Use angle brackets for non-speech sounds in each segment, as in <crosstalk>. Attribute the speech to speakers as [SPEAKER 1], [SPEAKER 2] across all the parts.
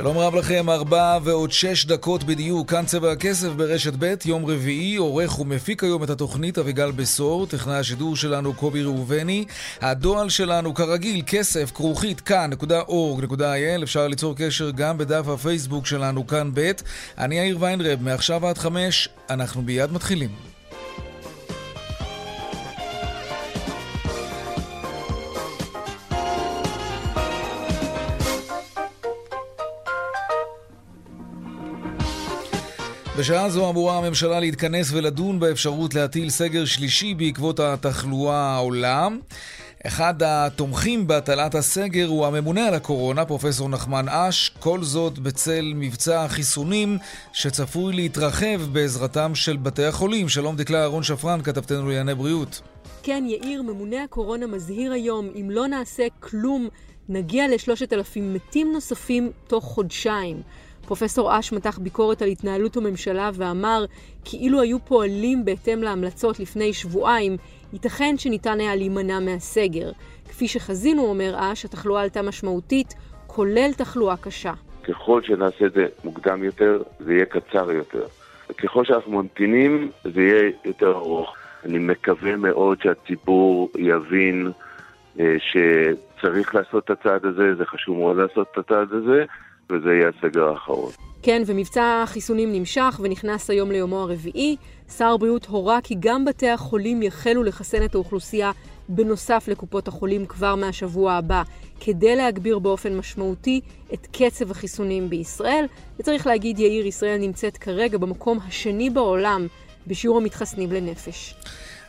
[SPEAKER 1] שלום רב לכם, ארבע ועוד שש דקות בדיוק, כאן צבע הכסף ברשת ב', יום רביעי, עורך ומפיק היום את התוכנית אביגל בשור, טכנאי השידור שלנו קובי ראובני, הדואל שלנו כרגיל, כסף, כרוכית, כאן.org.il, אפשר ליצור קשר גם בדף הפייסבוק שלנו, כאן ב', אני יאיר ויינרב, מעכשיו עד חמש, אנחנו מיד מתחילים. בשעה זו אמורה הממשלה להתכנס ולדון באפשרות להטיל סגר שלישי בעקבות התחלואה העולה. אחד התומכים בהטלת הסגר הוא הממונה על הקורונה, פרופסור נחמן אש, כל זאת בצל מבצע החיסונים שצפוי להתרחב בעזרתם של בתי החולים. שלום דקלה אהרון שפרן, כתבתנו לענייני בריאות.
[SPEAKER 2] כן, יאיר, ממונה הקורונה מזהיר היום, אם לא נעשה כלום, נגיע לשלושת אלפים מתים נוספים תוך חודשיים. פרופסור אש מתח ביקורת על התנהלות הממשלה ואמר כי אילו היו פועלים בהתאם להמלצות לפני שבועיים, ייתכן שניתן היה להימנע מהסגר. כפי שחזינו, אומר אש, התחלואה עלתה משמעותית, כולל תחלואה קשה.
[SPEAKER 3] ככל שנעשה את זה מוקדם יותר, זה יהיה קצר יותר. ככל שאנחנו ממתינים, זה יהיה יותר ארוך. אני מקווה מאוד שהציבור יבין אה, שצריך לעשות את הצעד הזה, זה חשוב מאוד לעשות את הצעד הזה, וזה יהיה הסגר האחרון.
[SPEAKER 2] כן, ומבצע החיסונים נמשך ונכנס היום ליומו הרביעי. שר הבריאות הורה כי גם בתי החולים יחלו לחסן את האוכלוסייה בנוסף לקופות החולים כבר מהשבוע הבא, כדי להגביר באופן משמעותי את קצב החיסונים בישראל. וצריך להגיד, יאיר, ישראל נמצאת כרגע במקום השני בעולם בשיעור המתחסנים לנפש.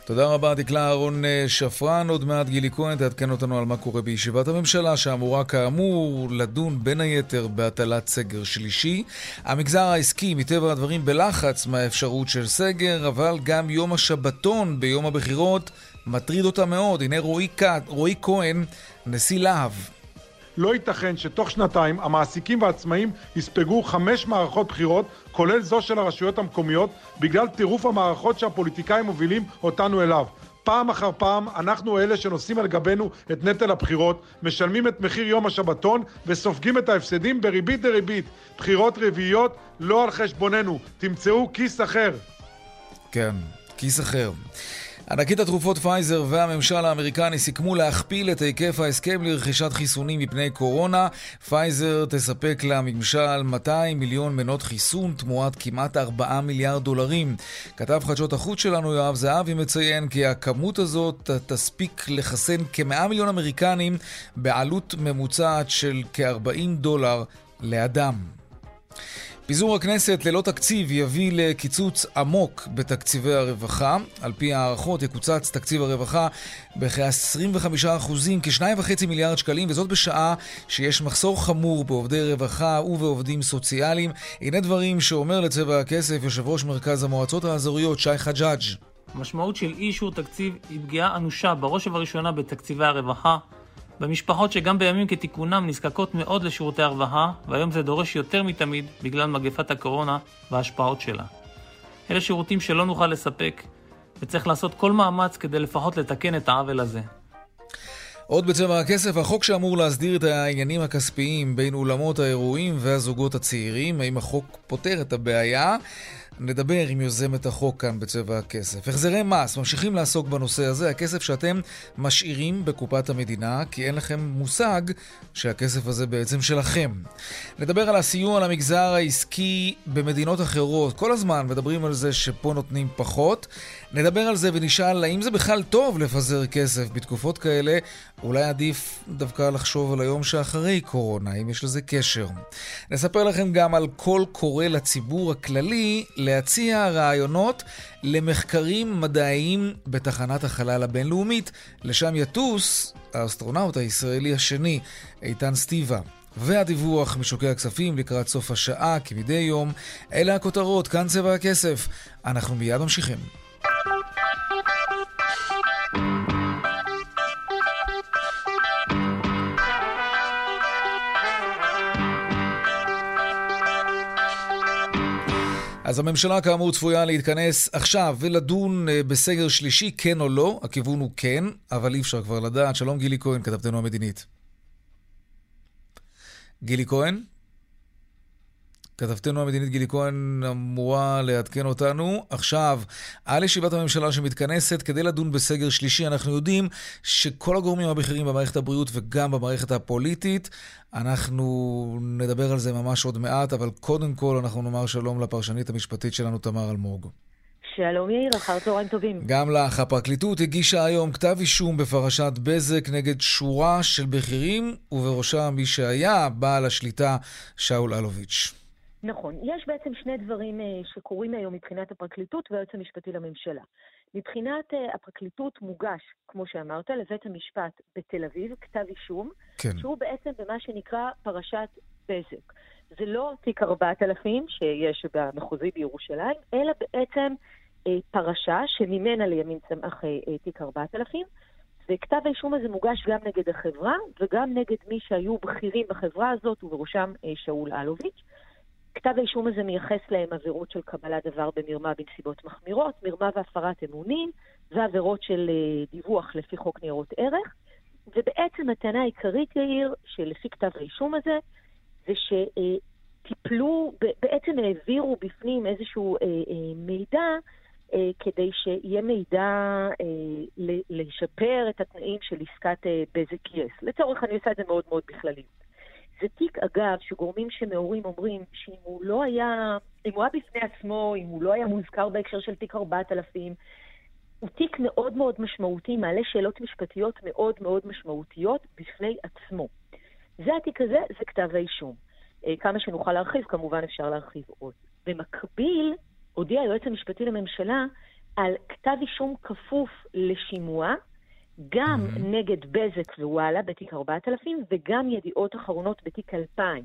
[SPEAKER 1] תודה רבה, דקלה אהרון אה, שפרן. עוד מעט גילי כהן תעדכן אותנו על מה קורה בישיבת הממשלה, שאמורה כאמור לדון בין היתר בהטלת סגר שלישי. המגזר העסקי, מטבע הדברים, בלחץ מהאפשרות של סגר, אבל גם יום השבתון ביום הבחירות מטריד אותה מאוד. הנה רועי, רועי כהן, נשיא להב.
[SPEAKER 4] לא ייתכן שתוך שנתיים המעסיקים והעצמאים יספגו חמש מערכות בחירות, כולל זו של הרשויות המקומיות, בגלל טירוף המערכות שהפוליטיקאים מובילים אותנו אליו. פעם אחר פעם אנחנו אלה שנושאים על גבנו את נטל הבחירות, משלמים את מחיר יום השבתון וסופגים את ההפסדים בריבית דריבית. בחירות רביעיות לא על חשבוננו, תמצאו כיס אחר.
[SPEAKER 1] כן, כיס אחר. ענקית התרופות פייזר והממשל האמריקני סיכמו להכפיל את היקף ההסכם לרכישת חיסונים מפני קורונה. פייזר תספק לממשל 200 מיליון מנות חיסון תמורת כמעט 4 מיליארד דולרים. כתב חדשות החוץ שלנו יואב זהבי מציין כי הכמות הזאת תספיק לחסן כ-100 מיליון אמריקנים בעלות ממוצעת של כ-40 דולר לאדם. פיזור הכנסת ללא תקציב יביא לקיצוץ עמוק בתקציבי הרווחה. על פי הערכות יקוצץ תקציב הרווחה בכ-25%, כ-2.5 מיליארד שקלים, וזאת בשעה שיש מחסור חמור בעובדי רווחה ובעובדים סוציאליים. הנה דברים שאומר לצבע הכסף יושב ראש מרכז המועצות האזוריות שי חג'אג'.
[SPEAKER 5] המשמעות של אי אישור תקציב היא פגיעה אנושה בראש ובראשונה בתקציבי הרווחה. במשפחות שגם בימים כתיקונם נזקקות מאוד לשירותי הרווחה, והיום זה דורש יותר מתמיד בגלל מגפת הקורונה וההשפעות שלה. אלה שירותים שלא נוכל לספק, וצריך לעשות כל מאמץ כדי לפחות לתקן את העוול הזה.
[SPEAKER 1] עוד בצבע הכסף, החוק שאמור להסדיר את העניינים הכספיים בין אולמות האירועים והזוגות הצעירים, האם החוק פותר את הבעיה? נדבר עם יוזמת החוק כאן בצבע הכסף. החזרי מס, ממשיכים לעסוק בנושא הזה, הכסף שאתם משאירים בקופת המדינה, כי אין לכם מושג שהכסף הזה בעצם שלכם. נדבר על הסיוע למגזר העסקי במדינות אחרות. כל הזמן מדברים על זה שפה נותנים פחות. נדבר על זה ונשאל האם זה בכלל טוב לפזר כסף בתקופות כאלה. אולי עדיף דווקא לחשוב על היום שאחרי קורונה, אם יש לזה קשר. נספר לכם גם על קול קורא לציבור הכללי להציע רעיונות למחקרים מדעיים בתחנת החלל הבינלאומית. לשם יטוס האסטרונאוט הישראלי השני, איתן סטיבה. והדיווח משוקי הכספים לקראת סוף השעה, כמדי יום. אלה הכותרות, כאן צבע הכסף. אנחנו מיד ממשיכים. אז הממשלה כאמור צפויה להתכנס עכשיו ולדון אה, בסגר שלישי, כן או לא. הכיוון הוא כן, אבל אי אפשר כבר לדעת. שלום גילי כהן, כתבתנו המדינית. גילי כהן? כתבתנו המדינית גילי כהן אמורה לעדכן אותנו. עכשיו, על ישיבת הממשלה שמתכנסת כדי לדון בסגר שלישי, אנחנו יודעים שכל הגורמים הבכירים במערכת הבריאות וגם במערכת הפוליטית, אנחנו נדבר על זה ממש עוד מעט, אבל קודם כל אנחנו נאמר שלום לפרשנית המשפטית שלנו, תמר אלמוג.
[SPEAKER 6] שלום יאיר, אחר צהריים טובים.
[SPEAKER 1] גם לך. הפרקליטות הגישה היום כתב אישום בפרשת בזק נגד שורה של בכירים, ובראשם מי שהיה בעל השליטה שאול אלוביץ'.
[SPEAKER 6] נכון. יש בעצם שני דברים אה, שקורים היום מבחינת הפרקליטות והיועץ המשפטי לממשלה. מבחינת אה, הפרקליטות מוגש, כמו שאמרת, לבית המשפט בתל אביב, כתב אישום,
[SPEAKER 1] כן.
[SPEAKER 6] שהוא בעצם במה שנקרא פרשת בזק. זה לא תיק 4000 שיש במחוזי בירושלים, אלא בעצם אה, פרשה שממנה לימין צמח אה, אה, תיק 4000, וכתב האישום הזה מוגש גם נגד החברה וגם נגד מי שהיו בכירים בחברה הזאת, ובראשם אה, שאול אלוביץ'. כתב האישום הזה מייחס להם עבירות של קבלת דבר במרמה בנסיבות מחמירות, מרמה והפרת אמונים, ועבירות של אה, דיווח לפי חוק ניירות ערך. ובעצם הטענה העיקרית, יאיר, שלפי כתב האישום הזה, זה שטיפלו, בעצם העבירו בפנים איזשהו אה, אה, מידע אה, כדי שיהיה מידע אה, לשפר את התנאים של עסקת אה, בזק יס. לצורך, אני עושה את זה מאוד מאוד בכללי. זה תיק, אגב, שגורמים שמעורים אומרים שאם הוא לא היה, אם הוא היה בפני עצמו, אם הוא לא היה מוזכר בהקשר של תיק 4000, הוא תיק מאוד מאוד משמעותי, מעלה שאלות משפטיות מאוד מאוד משמעותיות בפני עצמו. זה התיק הזה, זה כתב האישום. אה, כמה שנוכל להרחיב, כמובן אפשר להרחיב עוד. במקביל, הודיע היועץ המשפטי לממשלה על כתב אישום כפוף לשימוע, גם mm-hmm. נגד בזק ווואלה בתיק 4000 וגם ידיעות אחרונות בתיק 2000.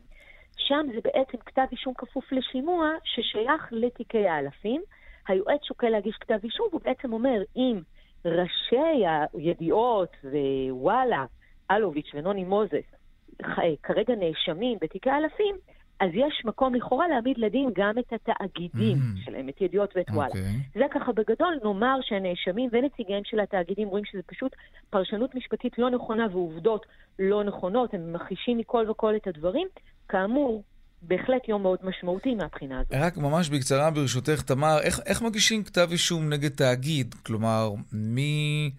[SPEAKER 6] שם זה בעצם כתב אישום כפוף לשימוע ששייך לתיקי האלפים. היועץ שוקל להגיש כתב אישום, והוא בעצם אומר, אם ראשי הידיעות ווואלה, אלוביץ' ונוני מוזס כרגע נאשמים בתיקי האלפים, אז יש מקום לכאורה להעמיד לדין גם את התאגידים mm. שלהם, את ידיעות ואת וואלה. Okay. אוקיי. זה ככה בגדול, נאמר שהנאשמים ונציגיהם של התאגידים רואים שזה פשוט פרשנות משפטית לא נכונה ועובדות לא נכונות, הם מכחישים מכל וכל את הדברים. כאמור, בהחלט יום מאוד משמעותי מהבחינה הזאת.
[SPEAKER 1] רק ממש בקצרה ברשותך, תמר, איך, איך מגישים כתב אישום נגד תאגיד? כלומר, מי,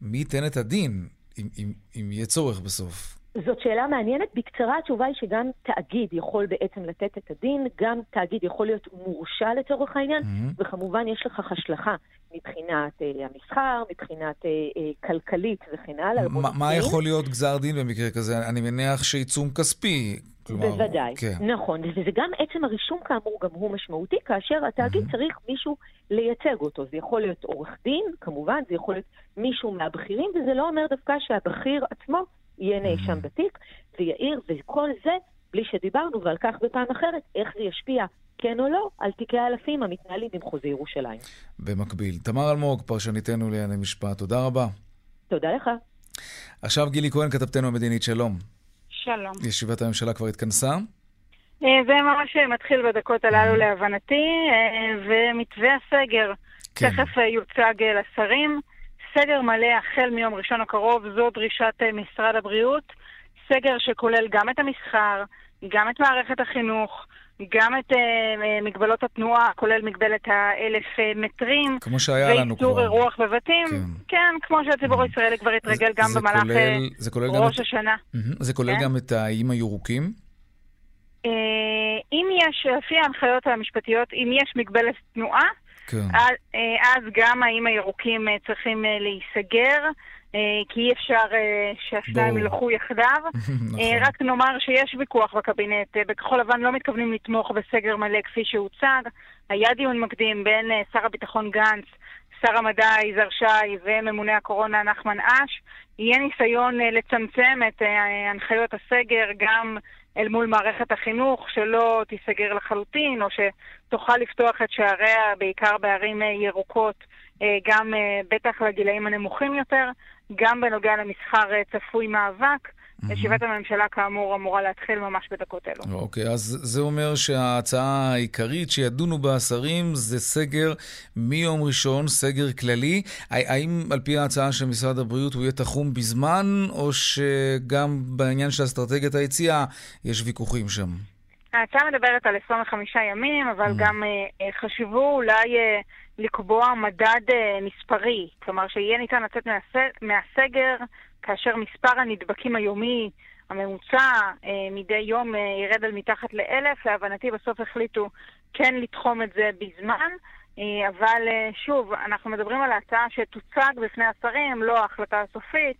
[SPEAKER 1] מי ייתן את הדין, אם, אם, אם יהיה צורך בסוף?
[SPEAKER 6] זאת שאלה מעניינת. בקצרה התשובה היא שגם תאגיד יכול בעצם לתת את הדין, גם תאגיד יכול להיות מורשע לצורך העניין, mm-hmm. וכמובן יש לכך השלכה מבחינת אה, המסחר, מבחינת אה, אה, כלכלית וכן הלאה.
[SPEAKER 1] ما, מה יכול להיות גזר דין במקרה כזה? אני מניח שעיצום כספי.
[SPEAKER 6] כלומר, בוודאי, כן. נכון. וזה גם עצם הרישום כאמור גם הוא משמעותי, כאשר התאגיד mm-hmm. צריך מישהו לייצג אותו. זה יכול להיות עורך דין, כמובן, זה יכול להיות מישהו מהבכירים, וזה לא אומר דווקא שהבכיר עצמו יהיה נאשם בתיק, ויעיר, וכל זה בלי שדיברנו, ועל כך בפעם אחרת, איך זה ישפיע, כן או לא, על תיקי האלפים המתנהלים במחוזי ירושלים.
[SPEAKER 1] במקביל. תמר אלמוג, פרשניתנו לענייני משפט, תודה רבה.
[SPEAKER 6] תודה לך.
[SPEAKER 1] עכשיו גילי כהן, כתבתנו המדינית, שלום.
[SPEAKER 7] שלום.
[SPEAKER 1] ישיבת הממשלה כבר התכנסה?
[SPEAKER 7] אה, זה ממש מתחיל בדקות הללו להבנתי, אה, ומתווה הסגר כן. תכף אה, יוצג לשרים. סגר מלא החל מיום ראשון הקרוב, זו דרישת אה, משרד הבריאות. סגר שכולל גם את המסחר, גם את מערכת החינוך, גם את uh, מגבלות התנועה, כולל מגבלת האלף מטרים.
[SPEAKER 1] כמו שהיה לנו כבר.
[SPEAKER 7] ואיתור אירוח בבתים. כן, כן כמו שהציבור mm-hmm. הישראלי כבר התרגל גם במהלך כולל, ראש השנה.
[SPEAKER 1] Mm-hmm. זה כולל כן? גם את האיים הירוקים?
[SPEAKER 7] אם יש, לפי ההנחיות המשפטיות, אם יש מגבלת תנועה, כן. אז, אה, אז גם האיים הירוקים אה, צריכים אה, להיסגר. כי אי אפשר שהשניים ילכו יחדיו. <laughs> נכון. רק נאמר שיש ויכוח בקבינט. בכחול לבן לא מתכוונים לתמוך בסגר מלא כפי שהוצג. היה דיון מקדים בין שר הביטחון גנץ שר המדע יזהר שי וממונה הקורונה נחמן אש, יהיה ניסיון אה, לצמצם את אה, הנחיות הסגר גם אל מול מערכת החינוך, שלא תיסגר לחלוטין, או שתוכל לפתוח את שעריה בעיקר בערים אה, ירוקות, גם בטח לגילאים הנמוכים יותר, גם בנוגע למסחר צפוי מאבק. ישיבת הממשלה כאמור אמורה להתחיל ממש בדקות אלו.
[SPEAKER 1] אוקיי, אז זה אומר שההצעה העיקרית שידונו בה השרים זה סגר מיום ראשון, סגר כללי. האם על פי ההצעה של משרד הבריאות הוא יהיה תחום בזמן, או שגם בעניין של אסטרטגיית היציאה יש ויכוחים שם?
[SPEAKER 7] ההצעה מדברת על 25 ימים, אבל mm. גם uh, חשבו אולי uh, לקבוע מדד uh, מספרי, כלומר שיהיה ניתן לצאת מהסגר כאשר מספר הנדבקים היומי הממוצע אה, מדי יום אה, ירד על מתחת לאלף, להבנתי בסוף החליטו כן לתחום את זה בזמן, אה, אבל שוב, אנחנו מדברים על ההצעה שתוצג בפני השרים, לא ההחלטה הסופית.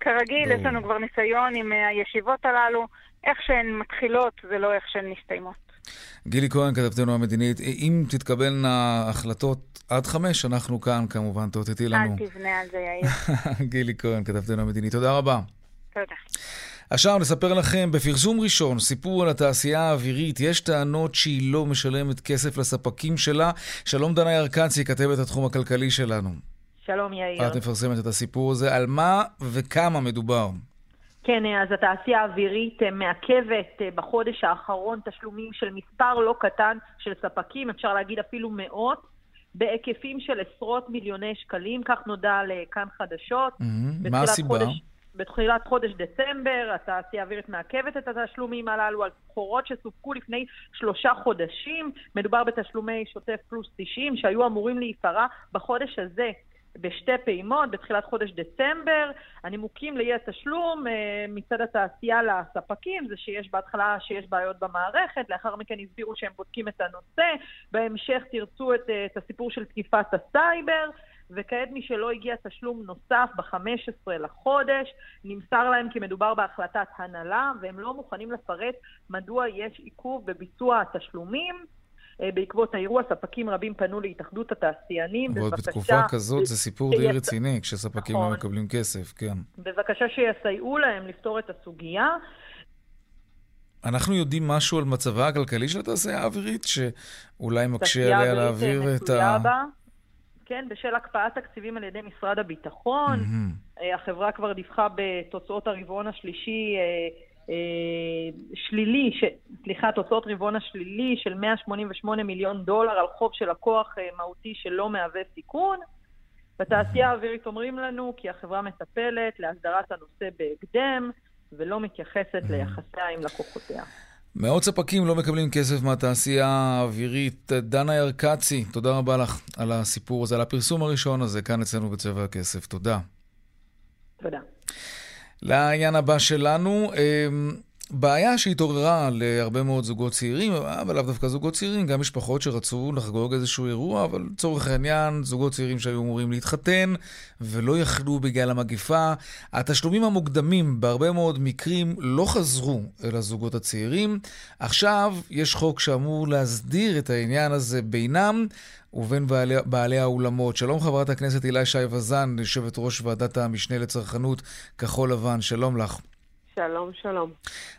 [SPEAKER 7] כרגיל, יש לנו כבר ניסיון עם הישיבות הללו, איך שהן מתחילות ולא איך שהן מסתיימות.
[SPEAKER 1] גילי כהן, כתבתנו המדינית, אם תתקבלנה החלטות עד חמש, אנחנו כאן כמובן, תאותתי לנו.
[SPEAKER 7] אל תבנה על זה, יאיר. <laughs>
[SPEAKER 1] גילי כהן, כתבתנו המדינית, תודה רבה.
[SPEAKER 7] תודה.
[SPEAKER 1] עכשיו נספר לכם, בפרסום ראשון, סיפור על התעשייה האווירית, יש טענות שהיא לא משלמת כסף לספקים שלה. שלום דנה ירקצי, כתבת התחום הכלכלי שלנו.
[SPEAKER 8] שלום יאיר.
[SPEAKER 1] את מפרסמת את הסיפור הזה, על מה וכמה מדובר?
[SPEAKER 8] כן, אז התעשייה האווירית אה, מעכבת אה, בחודש האחרון תשלומים של מספר לא קטן של ספקים, אפשר להגיד אפילו מאות, בהיקפים של עשרות מיליוני שקלים, כך נודע לכאן חדשות.
[SPEAKER 1] Mm-hmm. מה הסיבה? חודש,
[SPEAKER 8] בתחילת חודש דצמבר התעשייה האווירית מעכבת את התשלומים הללו על סחורות שסופקו לפני שלושה חודשים. מדובר בתשלומי שוטף פלוס 90 שהיו אמורים להיפרע בחודש הזה. בשתי פעימות בתחילת חודש דצמבר. הנימוקים לאי התשלום אה, מצד התעשייה לספקים זה שיש בהתחלה שיש בעיות במערכת, לאחר מכן הסבירו שהם בודקים את הנושא, בהמשך תרצו את, אה, את הסיפור של תקיפת הסייבר. וכעת משלא הגיע תשלום נוסף ב-15 לחודש, נמסר להם כי מדובר בהחלטת הנהלה, והם לא מוכנים לפרט מדוע יש עיכוב בביצוע התשלומים. אה, בעקבות האירוע, ספקים רבים פנו להתאחדות התעשיינים.
[SPEAKER 1] ועוד בתקופה כזאת זה סיפור די רציני, כשספקים לא נכון. לא מקבלים כסף, כן.
[SPEAKER 8] בבקשה שיסייעו להם לפתור את הסוגיה.
[SPEAKER 1] אנחנו יודעים משהו על מצבה הכלכלי של התעשייה האווירית, שאולי מקשה עליה להעביר את ה... בה.
[SPEAKER 8] כן, בשל הקפאת תקציבים על ידי משרד הביטחון. Mm-hmm. החברה כבר דיווחה בתוצאות הרבעון השלישי אה, שלילי, ש... סליחה, תוצאות רבעון השלילי של 188 מיליון דולר על חוב של לקוח אה, מהותי שלא מהווה סיכון. בתעשייה האווירית אומרים לנו כי החברה מטפלת להסדרת הנושא בהקדם ולא מתייחסת ליחסיה עם לקוחותיה.
[SPEAKER 1] מאות ספקים לא מקבלים כסף מהתעשייה האווירית. דנה ירקצי, תודה רבה לך על הסיפור הזה, על הפרסום הראשון הזה כאן אצלנו בצבע הכסף. תודה.
[SPEAKER 8] תודה.
[SPEAKER 1] לעניין הבא שלנו, אמ, בעיה שהתעוררה להרבה מאוד זוגות צעירים, אבל לאו דווקא זוגות צעירים, גם משפחות שרצו לחגוג איזשהו אירוע, אבל לצורך העניין, זוגות צעירים שהיו אמורים להתחתן ולא יכלו בגלל המגפה. התשלומים המוקדמים בהרבה מאוד מקרים לא חזרו אל הזוגות הצעירים. עכשיו יש חוק שאמור להסדיר את העניין הזה בינם, ובין בעלי, בעלי האולמות. שלום חברת הכנסת הילה שי וזן, יושבת ראש ועדת המשנה לצרכנות כחול לבן, שלום לך.
[SPEAKER 9] שלום, שלום.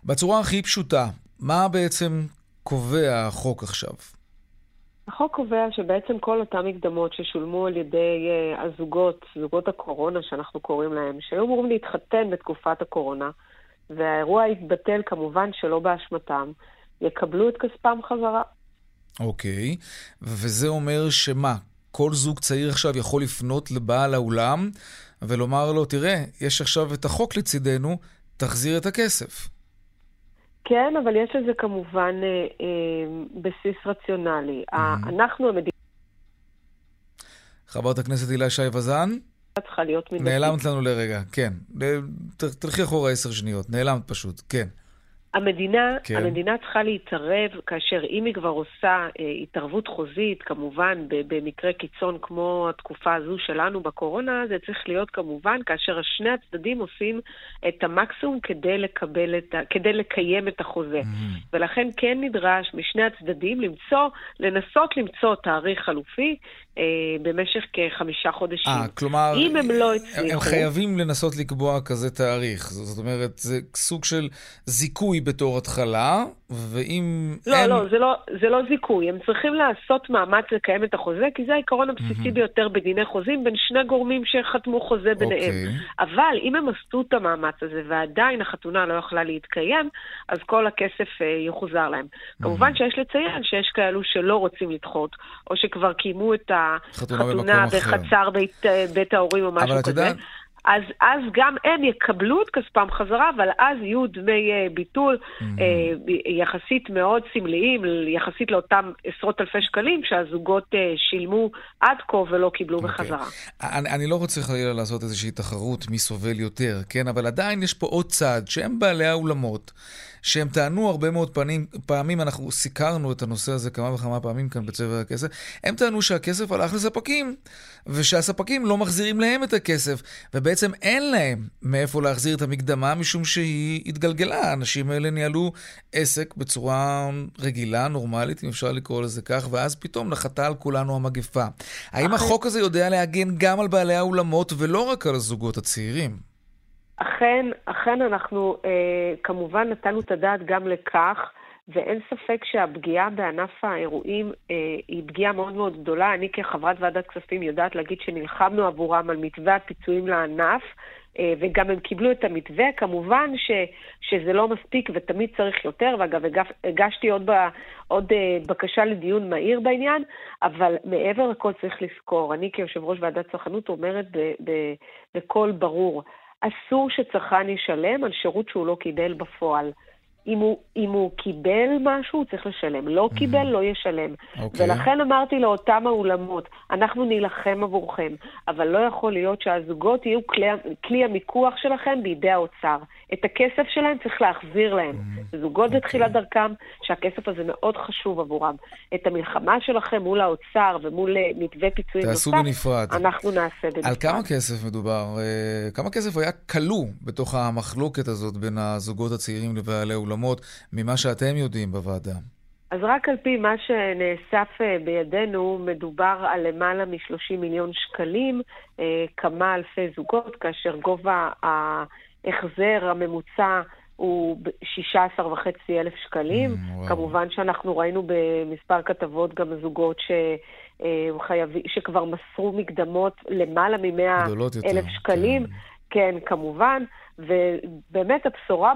[SPEAKER 1] בצורה הכי פשוטה, מה בעצם קובע החוק עכשיו?
[SPEAKER 9] החוק קובע שבעצם כל אותן מקדמות ששולמו על ידי uh, הזוגות, זוגות הקורונה שאנחנו קוראים להם, שהיו אמורים להתחתן בתקופת הקורונה, והאירוע יתבטל כמובן שלא באשמתם, יקבלו את כספם חזרה.
[SPEAKER 1] אוקיי, וזה אומר שמה? כל זוג צעיר עכשיו יכול לפנות לבעל האולם ולומר לו, תראה, יש עכשיו את החוק לצידנו, תחזיר את הכסף.
[SPEAKER 9] כן, אבל יש לזה כמובן אה, אה, בסיס רציונלי. Mm-hmm. אנחנו המדינה...
[SPEAKER 1] חברת הכנסת הילה שי וזן?
[SPEAKER 9] צריכה להיות מידתית.
[SPEAKER 1] נעלמת לנו לרגע, כן. תלכי אחורה עשר שניות, נעלמת פשוט, כן.
[SPEAKER 9] המדינה,
[SPEAKER 1] כן.
[SPEAKER 9] המדינה צריכה להתערב כאשר אם היא כבר עושה אה, התערבות חוזית, כמובן במקרה קיצון כמו התקופה הזו שלנו בקורונה, זה צריך להיות כמובן כאשר שני הצדדים עושים את המקסימום כדי, לקבל את ה- כדי לקיים את החוזה.
[SPEAKER 1] Mm-hmm.
[SPEAKER 9] ולכן כן נדרש משני הצדדים למצוא, לנסות למצוא תאריך חלופי אה, במשך כחמישה חודשים.
[SPEAKER 1] אה, כלומר,
[SPEAKER 9] אם הם לא
[SPEAKER 1] הם,
[SPEAKER 9] הצליחו...
[SPEAKER 1] הם חייבים לנסות לקבוע כזה תאריך. זאת אומרת, זה סוג של זיכוי בתור התחלה, ואם
[SPEAKER 9] לא,
[SPEAKER 1] אין...
[SPEAKER 9] לא, זה לא, זה לא זיכוי. הם צריכים לעשות מאמץ לקיים את החוזה, כי זה העיקרון הבסיסי ביותר בדיני חוזים בין שני גורמים שחתמו חוזה ביניהם.
[SPEAKER 1] אוקיי.
[SPEAKER 9] אבל אם הם עשו את המאמץ הזה ועדיין החתונה לא יכלה להתקיים, אז כל הכסף אה, יחוזר להם. כמובן שיש לציין שיש כאלו שלא רוצים לדחות, או שכבר קיימו את החתונה. בחצר בית, אה, בית ההורים או משהו כזה. אז, אז גם הם יקבלו את כספם חזרה, אבל אז יהיו דמי אה, ביטול אה, יחסית מאוד סמליים, יחסית לאותם עשרות אלפי שקלים שהזוגות אה, שילמו עד כה ולא קיבלו
[SPEAKER 1] אוקיי.
[SPEAKER 9] בחזרה.
[SPEAKER 1] אני, אני לא רוצה חלילה לעשות איזושהי תחרות מי סובל יותר, כן? אבל עדיין יש פה עוד צד, שהם בעלי האולמות, שהם טענו הרבה מאוד פעמים, פעמים, אנחנו סיקרנו את הנושא הזה כמה וכמה פעמים כאן בצבע הכסף, הם טענו שהכסף הלך לספקים, ושהספקים לא מחזירים להם את הכסף, ובעצם אין להם מאיפה להחזיר את המקדמה, משום שהיא התגלגלה. האנשים האלה ניהלו עסק בצורה רגילה, נורמלית, אם אפשר לקרוא לזה כך, ואז פתאום נחתה על כולנו המגפה. האם החוק הזה יודע להגן גם על בעלי האולמות ולא רק על הזוגות הצעירים?
[SPEAKER 9] אכן, אכן אנחנו אה, כמובן נתנו את הדעת גם לכך, ואין ספק שהפגיעה בענף האירועים אה, היא פגיעה מאוד מאוד גדולה. אני כחברת ועדת כספים יודעת להגיד שנלחמנו עבורם על מתווה הפיצויים לענף, אה, וגם הם קיבלו את המתווה. כמובן ש, שזה לא מספיק ותמיד צריך יותר, ואגב, הגש, הגשתי עוד, ב, עוד אה, בקשה לדיון מהיר בעניין, אבל מעבר לכל צריך לזכור, אני כיושב ראש ועדת צרכנות אומרת בקול ברור, אסור שצרכן ישלם על שירות שהוא לא קיבל בפועל. אם הוא, אם הוא קיבל משהו, הוא צריך לשלם. לא קיבל, לא ישלם.
[SPEAKER 1] אוקיי.
[SPEAKER 9] ולכן אמרתי לאותם האולמות, אנחנו נילחם עבורכם, אבל לא יכול להיות שהזוגות יהיו כלי, כלי המיקוח שלכם בידי האוצר. את הכסף שלהם צריך להחזיר להם. זוגות בתחילת דרכם, שהכסף הזה מאוד חשוב עבורם. את המלחמה שלכם מול האוצר ומול אה, מתווה פיצויים
[SPEAKER 1] תעשו
[SPEAKER 9] נוסף,
[SPEAKER 1] בנפרד.
[SPEAKER 9] אנחנו נעשה בנפרד.
[SPEAKER 1] על כמה כסף מדובר? אה, כמה כסף היה כלוא בתוך המחלוקת הזאת בין הזוגות הצעירים לבעלי אולמות, ממה שאתם יודעים בוועדה?
[SPEAKER 9] אז רק על פי מה שנאסף אה, בידינו, מדובר על למעלה מ-30 מיליון שקלים, אה, כמה אלפי זוגות, כאשר גובה ההחזר הממוצע הוא ב- 16.5 אלף שקלים.
[SPEAKER 1] Mm, וואו.
[SPEAKER 9] כמובן שאנחנו ראינו במספר כתבות גם זוגות ש... אה, שכבר מסרו מקדמות למעלה מ-100
[SPEAKER 1] גדולות יותר,
[SPEAKER 9] אלף שקלים. כן, כמובן, ובאמת הבשורה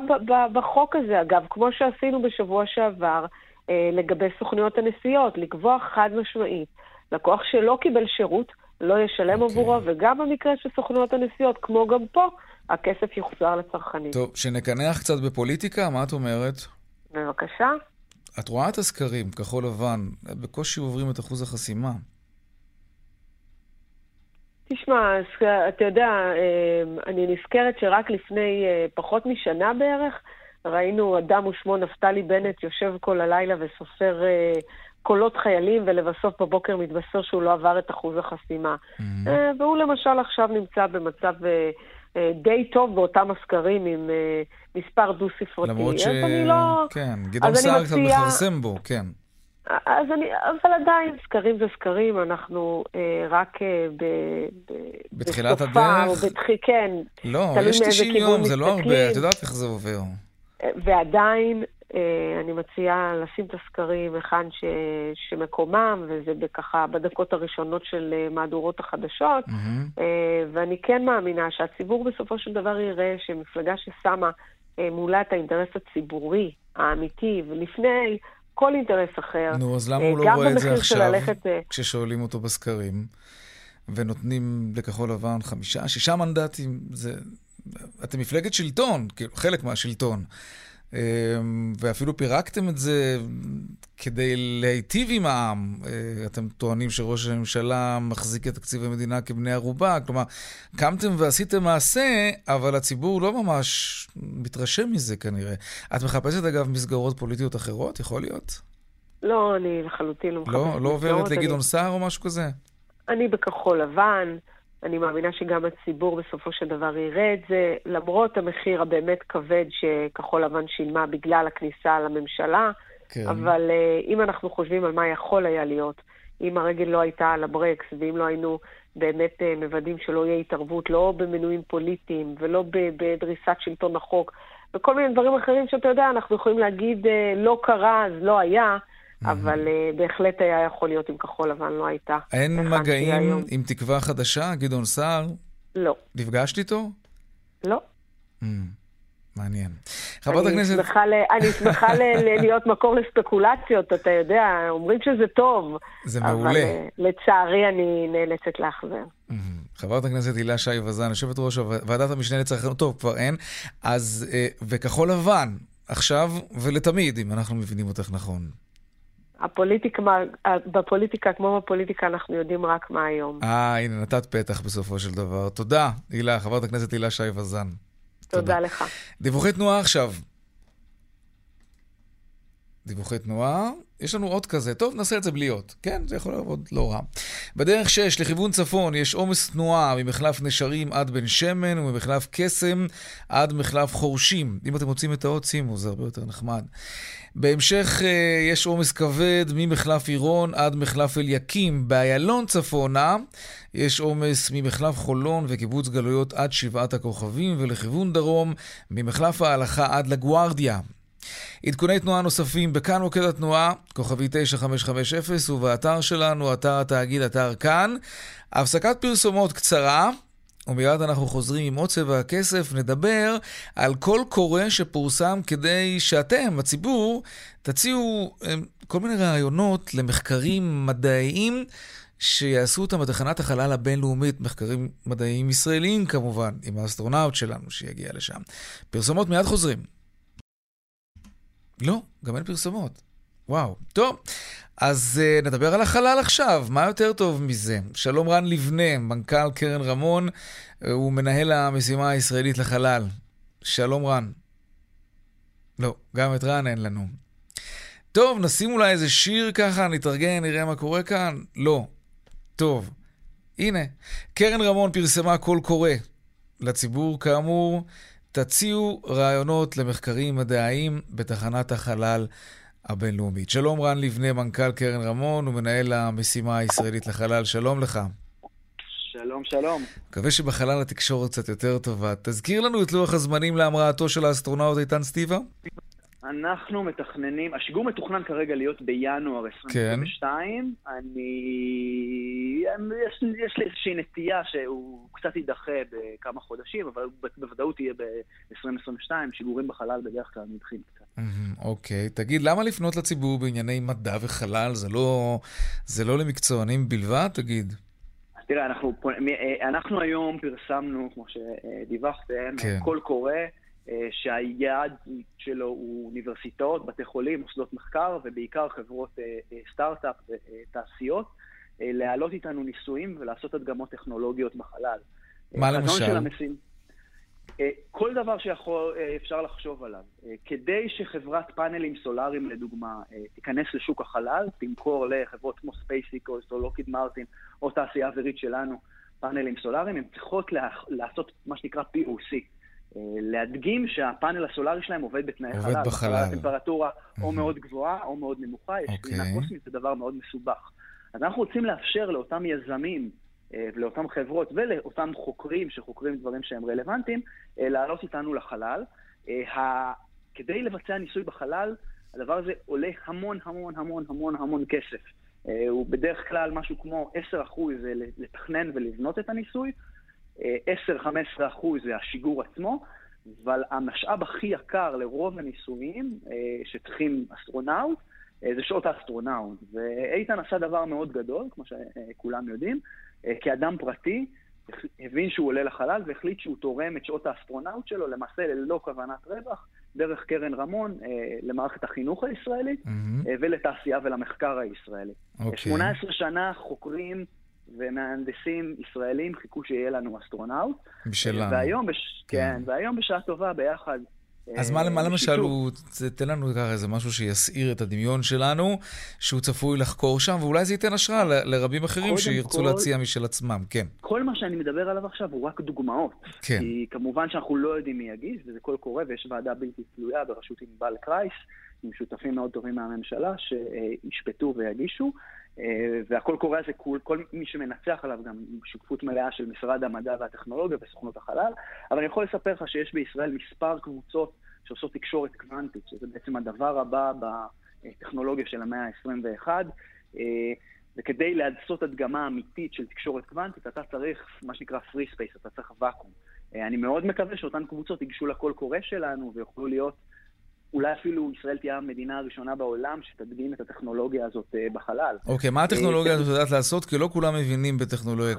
[SPEAKER 9] בחוק הזה, אגב, כמו שעשינו בשבוע שעבר, אה, לגבי סוכנויות הנסיעות, לקבוע חד משמעית, לקוח שלא קיבל שירות, לא ישלם
[SPEAKER 1] אוקיי.
[SPEAKER 9] עבורו, וגם במקרה של סוכנויות הנסיעות, כמו גם פה, הכסף יוחזר לצרכנים.
[SPEAKER 1] טוב, שנקנח קצת בפוליטיקה, מה את אומרת?
[SPEAKER 9] בבקשה.
[SPEAKER 1] את רואה את הסקרים, כחול לבן, בקושי עוברים את אחוז החסימה.
[SPEAKER 9] תשמע, אז, אתה יודע, אה, אני נזכרת שרק לפני אה, פחות משנה בערך, ראינו אדם ושמו נפתלי בנט יושב כל הלילה וסופר אה, קולות חיילים, ולבסוף בבוקר מתבשר שהוא לא עבר את אחוז החסימה. אה, והוא למשל עכשיו נמצא במצב אה, אה, די טוב באותם הסקרים עם אה, מספר דו-ספרתי.
[SPEAKER 1] למרות ש...
[SPEAKER 9] אז אני לא...
[SPEAKER 1] כן, גדעון סער קצת מכרסם בו, כן.
[SPEAKER 9] אז אני, אבל עדיין, סקרים זה סקרים, אנחנו אה, רק אה, ב, ב,
[SPEAKER 1] בתחילת
[SPEAKER 9] בסופה,
[SPEAKER 1] הדרך?
[SPEAKER 9] או בתח... כן,
[SPEAKER 1] לא, יש
[SPEAKER 9] מאיזה
[SPEAKER 1] 90
[SPEAKER 9] כיוון
[SPEAKER 1] יום, זה לא הרבה. את יודעת איך זה עובר.
[SPEAKER 9] אה, ועדיין, אה, אני מציעה לשים את הסקרים היכן ש, שמקומם, וזה ככה בדקות הראשונות של אה, מהדורות החדשות.
[SPEAKER 1] מהמם.
[SPEAKER 9] אה, ואני כן מאמינה שהציבור בסופו של דבר יראה שמפלגה ששמה אה, מולה את האינטרס הציבורי, האמיתי, ולפני כל אינטרס אחר,
[SPEAKER 1] נו, אז למה
[SPEAKER 9] אה,
[SPEAKER 1] הוא לא רואה את זה עכשיו,
[SPEAKER 9] ללכת, אה,
[SPEAKER 1] כששואלים אותו בסקרים, ונותנים לכחול לבן חמישה, שישה מנדטים, זה... אתם מפלגת שלטון, כאילו, חלק מהשלטון. ואפילו פירקתם את זה כדי להיטיב עם העם. אתם טוענים שראש הממשלה מחזיק את תקציב המדינה כבני ערובה, כלומר, קמתם ועשיתם מעשה, אבל הציבור לא ממש מתרשם מזה כנראה. את מחפשת אגב מסגרות פוליטיות אחרות? יכול להיות?
[SPEAKER 9] לא, אני לחלוטין לא מחפשת
[SPEAKER 1] לא, מסגרות. לא עוברת לגדעון אני... סער או משהו כזה?
[SPEAKER 9] אני בכחול לבן. אני מאמינה שגם הציבור בסופו של דבר יראה את זה, למרות המחיר הבאמת כבד שכחול לבן שילמה בגלל הכניסה לממשלה. כן. אבל uh, אם אנחנו חושבים על מה יכול היה להיות, אם הרגל לא הייתה על הברקס, ואם לא היינו באמת uh, מוודאים שלא יהיה התערבות, לא במינויים פוליטיים ולא בדריסת שלטון החוק, וכל מיני דברים אחרים שאתה יודע, אנחנו יכולים להגיד uh, לא קרה, אז לא היה. אבל uh, בהחלט היה יכול להיות אם כחול לבן לא הייתה.
[SPEAKER 1] אין מגעים עם תקווה חדשה, גדעון סער?
[SPEAKER 9] לא.
[SPEAKER 1] נפגשת איתו?
[SPEAKER 9] לא.
[SPEAKER 1] Mm, מעניין. חברת הכנסת...
[SPEAKER 9] אני שמחה להיות מקור לספקולציות, אתה יודע, אומרים שזה טוב.
[SPEAKER 1] זה מעולה. אבל uh,
[SPEAKER 9] לצערי אני נאלצת לאכזר. Mm-hmm.
[SPEAKER 1] חברת הכנסת הילה שי וזן, יושבת ראש ועדת המשנה לצרכנות, טוב, כבר אין. אז, uh, וכחול לבן, עכשיו ולתמיד, אם אנחנו מבינים אותך נכון.
[SPEAKER 9] הפוליטיקה, בפוליטיקה, כמו בפוליטיקה, אנחנו יודעים רק מה היום.
[SPEAKER 1] אה, הנה, נתת פתח בסופו של דבר. תודה, הילה, חברת הכנסת הילה שי וזן.
[SPEAKER 9] תודה, תודה לך.
[SPEAKER 1] דיווחי תנועה עכשיו. דיווחי תנועה. יש לנו עוד כזה. טוב, נעשה את זה בלי עוד. כן, זה יכול לעבוד לא רע. בדרך 6 לכיוון צפון יש עומס תנועה ממחלף נשרים עד בן שמן וממחלף קסם עד מחלף חורשים. אם אתם מוצאים את האות, שימו, זה הרבה יותר נחמד. בהמשך אה, יש עומס כבד ממחלף עירון עד מחלף אליקים. באיילון צפונה יש עומס ממחלף חולון וקיבוץ גלויות עד שבעת הכוכבים, ולכיוון דרום ממחלף ההלכה עד לגוארדיה. עדכוני תנועה נוספים בכאן מוקד התנועה, כוכבי 9550, ובאתר שלנו, אתר התאגיד, אתר כאן. הפסקת פרסומות קצרה. ומיד אנחנו חוזרים עם עוד צבע הכסף, נדבר על כל קורא שפורסם כדי שאתם, הציבור, תציעו אמ, כל מיני רעיונות למחקרים מדעיים שיעשו אותם בתחנת החלל הבינלאומית, מחקרים מדעיים ישראליים כמובן, עם האסטרונאוט שלנו שיגיע לשם. פרסומות מיד חוזרים. לא, גם אין פרסומות. וואו. טוב, אז uh, נדבר על החלל עכשיו, מה יותר טוב מזה? שלום רן לבנה, מנכ"ל קרן רמון, uh, הוא מנהל המשימה הישראלית לחלל. שלום רן. לא, גם את רן אין לנו. טוב, נשים אולי איזה שיר ככה, נתארגן, נראה מה קורה כאן? לא. טוב. הנה, קרן רמון פרסמה קול קורא לציבור, כאמור, תציעו רעיונות למחקרים מדעיים בתחנת החלל הבינלאומית. שלום רן לבנה, מנכ"ל קרן רמון ומנהל המשימה הישראלית לחלל, שלום לך.
[SPEAKER 10] שלום, שלום.
[SPEAKER 1] מקווה שבחלל התקשורת קצת יותר טובה. תזכיר לנו את לוח הזמנים להמראתו של האסטרונאוט איתן סטיבה.
[SPEAKER 10] אנחנו מתכננים, השיגור מתוכנן כרגע להיות בינואר 2022. כן. אני... יש, יש לי איזושהי נטייה שהוא קצת יידחה בכמה חודשים, אבל בוודאות יהיה ב-2022. שיגורים בחלל בדרך כלל נדחים קצת.
[SPEAKER 1] אוקיי. תגיד, למה לפנות לציבור בענייני מדע וחלל? זה לא, זה לא למקצוענים בלבד? תגיד.
[SPEAKER 10] תראה, אנחנו, אנחנו היום פרסמנו, כמו שדיווחתם, כן. קול קורא. אה, שהיעד שלו הוא אוניברסיטאות, בתי חולים, מוסדות מחקר ובעיקר חברות אה, אה, סטארט-אפ ותעשיות, להעלות איתנו ניסויים ולעשות הדגמות טכנולוגיות בחלל.
[SPEAKER 1] מה למשל?
[SPEAKER 10] כל דבר שאפשר לחשוב עליו. כדי שחברת פאנלים סולאריים, לדוגמה, תיכנס לשוק החלל, תמכור לחברות כמו SpaceX או Lockheed Martin או תעשייה אווירית שלנו פאנלים סולאריים, הן צריכות לעשות מה שנקרא POC. אה, להדגים שהפאנל הסולארי שלהם עובד בתנאי עובד חלל. עובד בחלל. טמפרטורה mm-hmm. או מאוד גבוהה או מאוד נמוכה, יש קרינה okay. קוסמית, זה דבר מאוד מסובך. אז אנחנו רוצים לאפשר לאותם יזמים אה, ולאותם חברות ולאותם חוקרים שחוקרים דברים שהם רלוונטיים, אה, לעלות איתנו לחלל. כדי לבצע ניסוי בחלל, הדבר הזה עולה המון המון המון המון המון כסף. הוא בדרך כלל משהו כמו 10% לתכנן ולבנות את הניסוי, 10-15% זה השיגור עצמו, אבל המשאב הכי יקר לרוב הניסויים אה, שצריכים אסטרונאוט, אה, זה שעות האסטרונאוט. ואיתן עשה דבר מאוד גדול, כמו שכולם יודעים, אה, כאדם פרטי, הבין שהוא עולה לחלל והחליט שהוא תורם את שעות האסטרונאוט שלו, למעשה ללא כוונת רווח, דרך קרן רמון למערכת החינוך הישראלית
[SPEAKER 1] מהמם.
[SPEAKER 10] ולתעשייה ולמחקר הישראלי.
[SPEAKER 1] אוקיי.
[SPEAKER 10] 18 שנה חוקרים ומהנדסים ישראלים חיכו שיהיה לנו אסטרונאוט.
[SPEAKER 1] בשלנו.
[SPEAKER 10] והיום, בש... כן, והיום בשעה טובה ביחד.
[SPEAKER 1] אז
[SPEAKER 10] אה,
[SPEAKER 1] מה, מה למשל. הוא, תן לנו ככה איזה משהו שיסעיר את הדמיון שלנו, שהוא צפוי לחקור שם, ואולי זה ייתן השראה ל- לרבים אחרים שירצו
[SPEAKER 10] כל-
[SPEAKER 1] להציע משל עצמם, כן.
[SPEAKER 10] כל מה שאני מדבר עליו עכשיו הוא רק דוגמאות.
[SPEAKER 1] כן.
[SPEAKER 10] כי כמובן שאנחנו לא יודעים מי יגיש, וזה קול קורא, ויש ועדה בלתי תלויה בראשות ענבל קרייס, עם שותפים מאוד טובים מהממשלה, שישפטו ויגישו. אה, והקול קורא הזה, כל, כל מי שמנצח עליו גם עם שותפות מלאה של משרד המדע והטכנולוגיה וסוכנות החלל. אבל אני יכול לספר לך שיש בישראל מספר קבוצות שעושות תקשורת קוונטית, שזה בעצם הדבר הבא בטכנולוגיה של המאה ה-21. אה, וכדי לעשות הדגמה אמיתית של תקשורת קוונטית, אתה צריך מה שנקרא free space, אתה צריך ואקום. אה, אני מאוד מקווה שאותן קבוצות ייגשו לקול קורא שלנו ויוכלו להיות, אולי אפילו ישראל תהיה המדינה הראשונה בעולם שתדגים את הטכנולוגיה הזאת אה, בחלל.
[SPEAKER 1] אוקיי, מה הטכנולוגיה
[SPEAKER 10] אה,
[SPEAKER 1] הזאת יודעת לעשות? כי לא כולם מבינים בטכנולוגיה,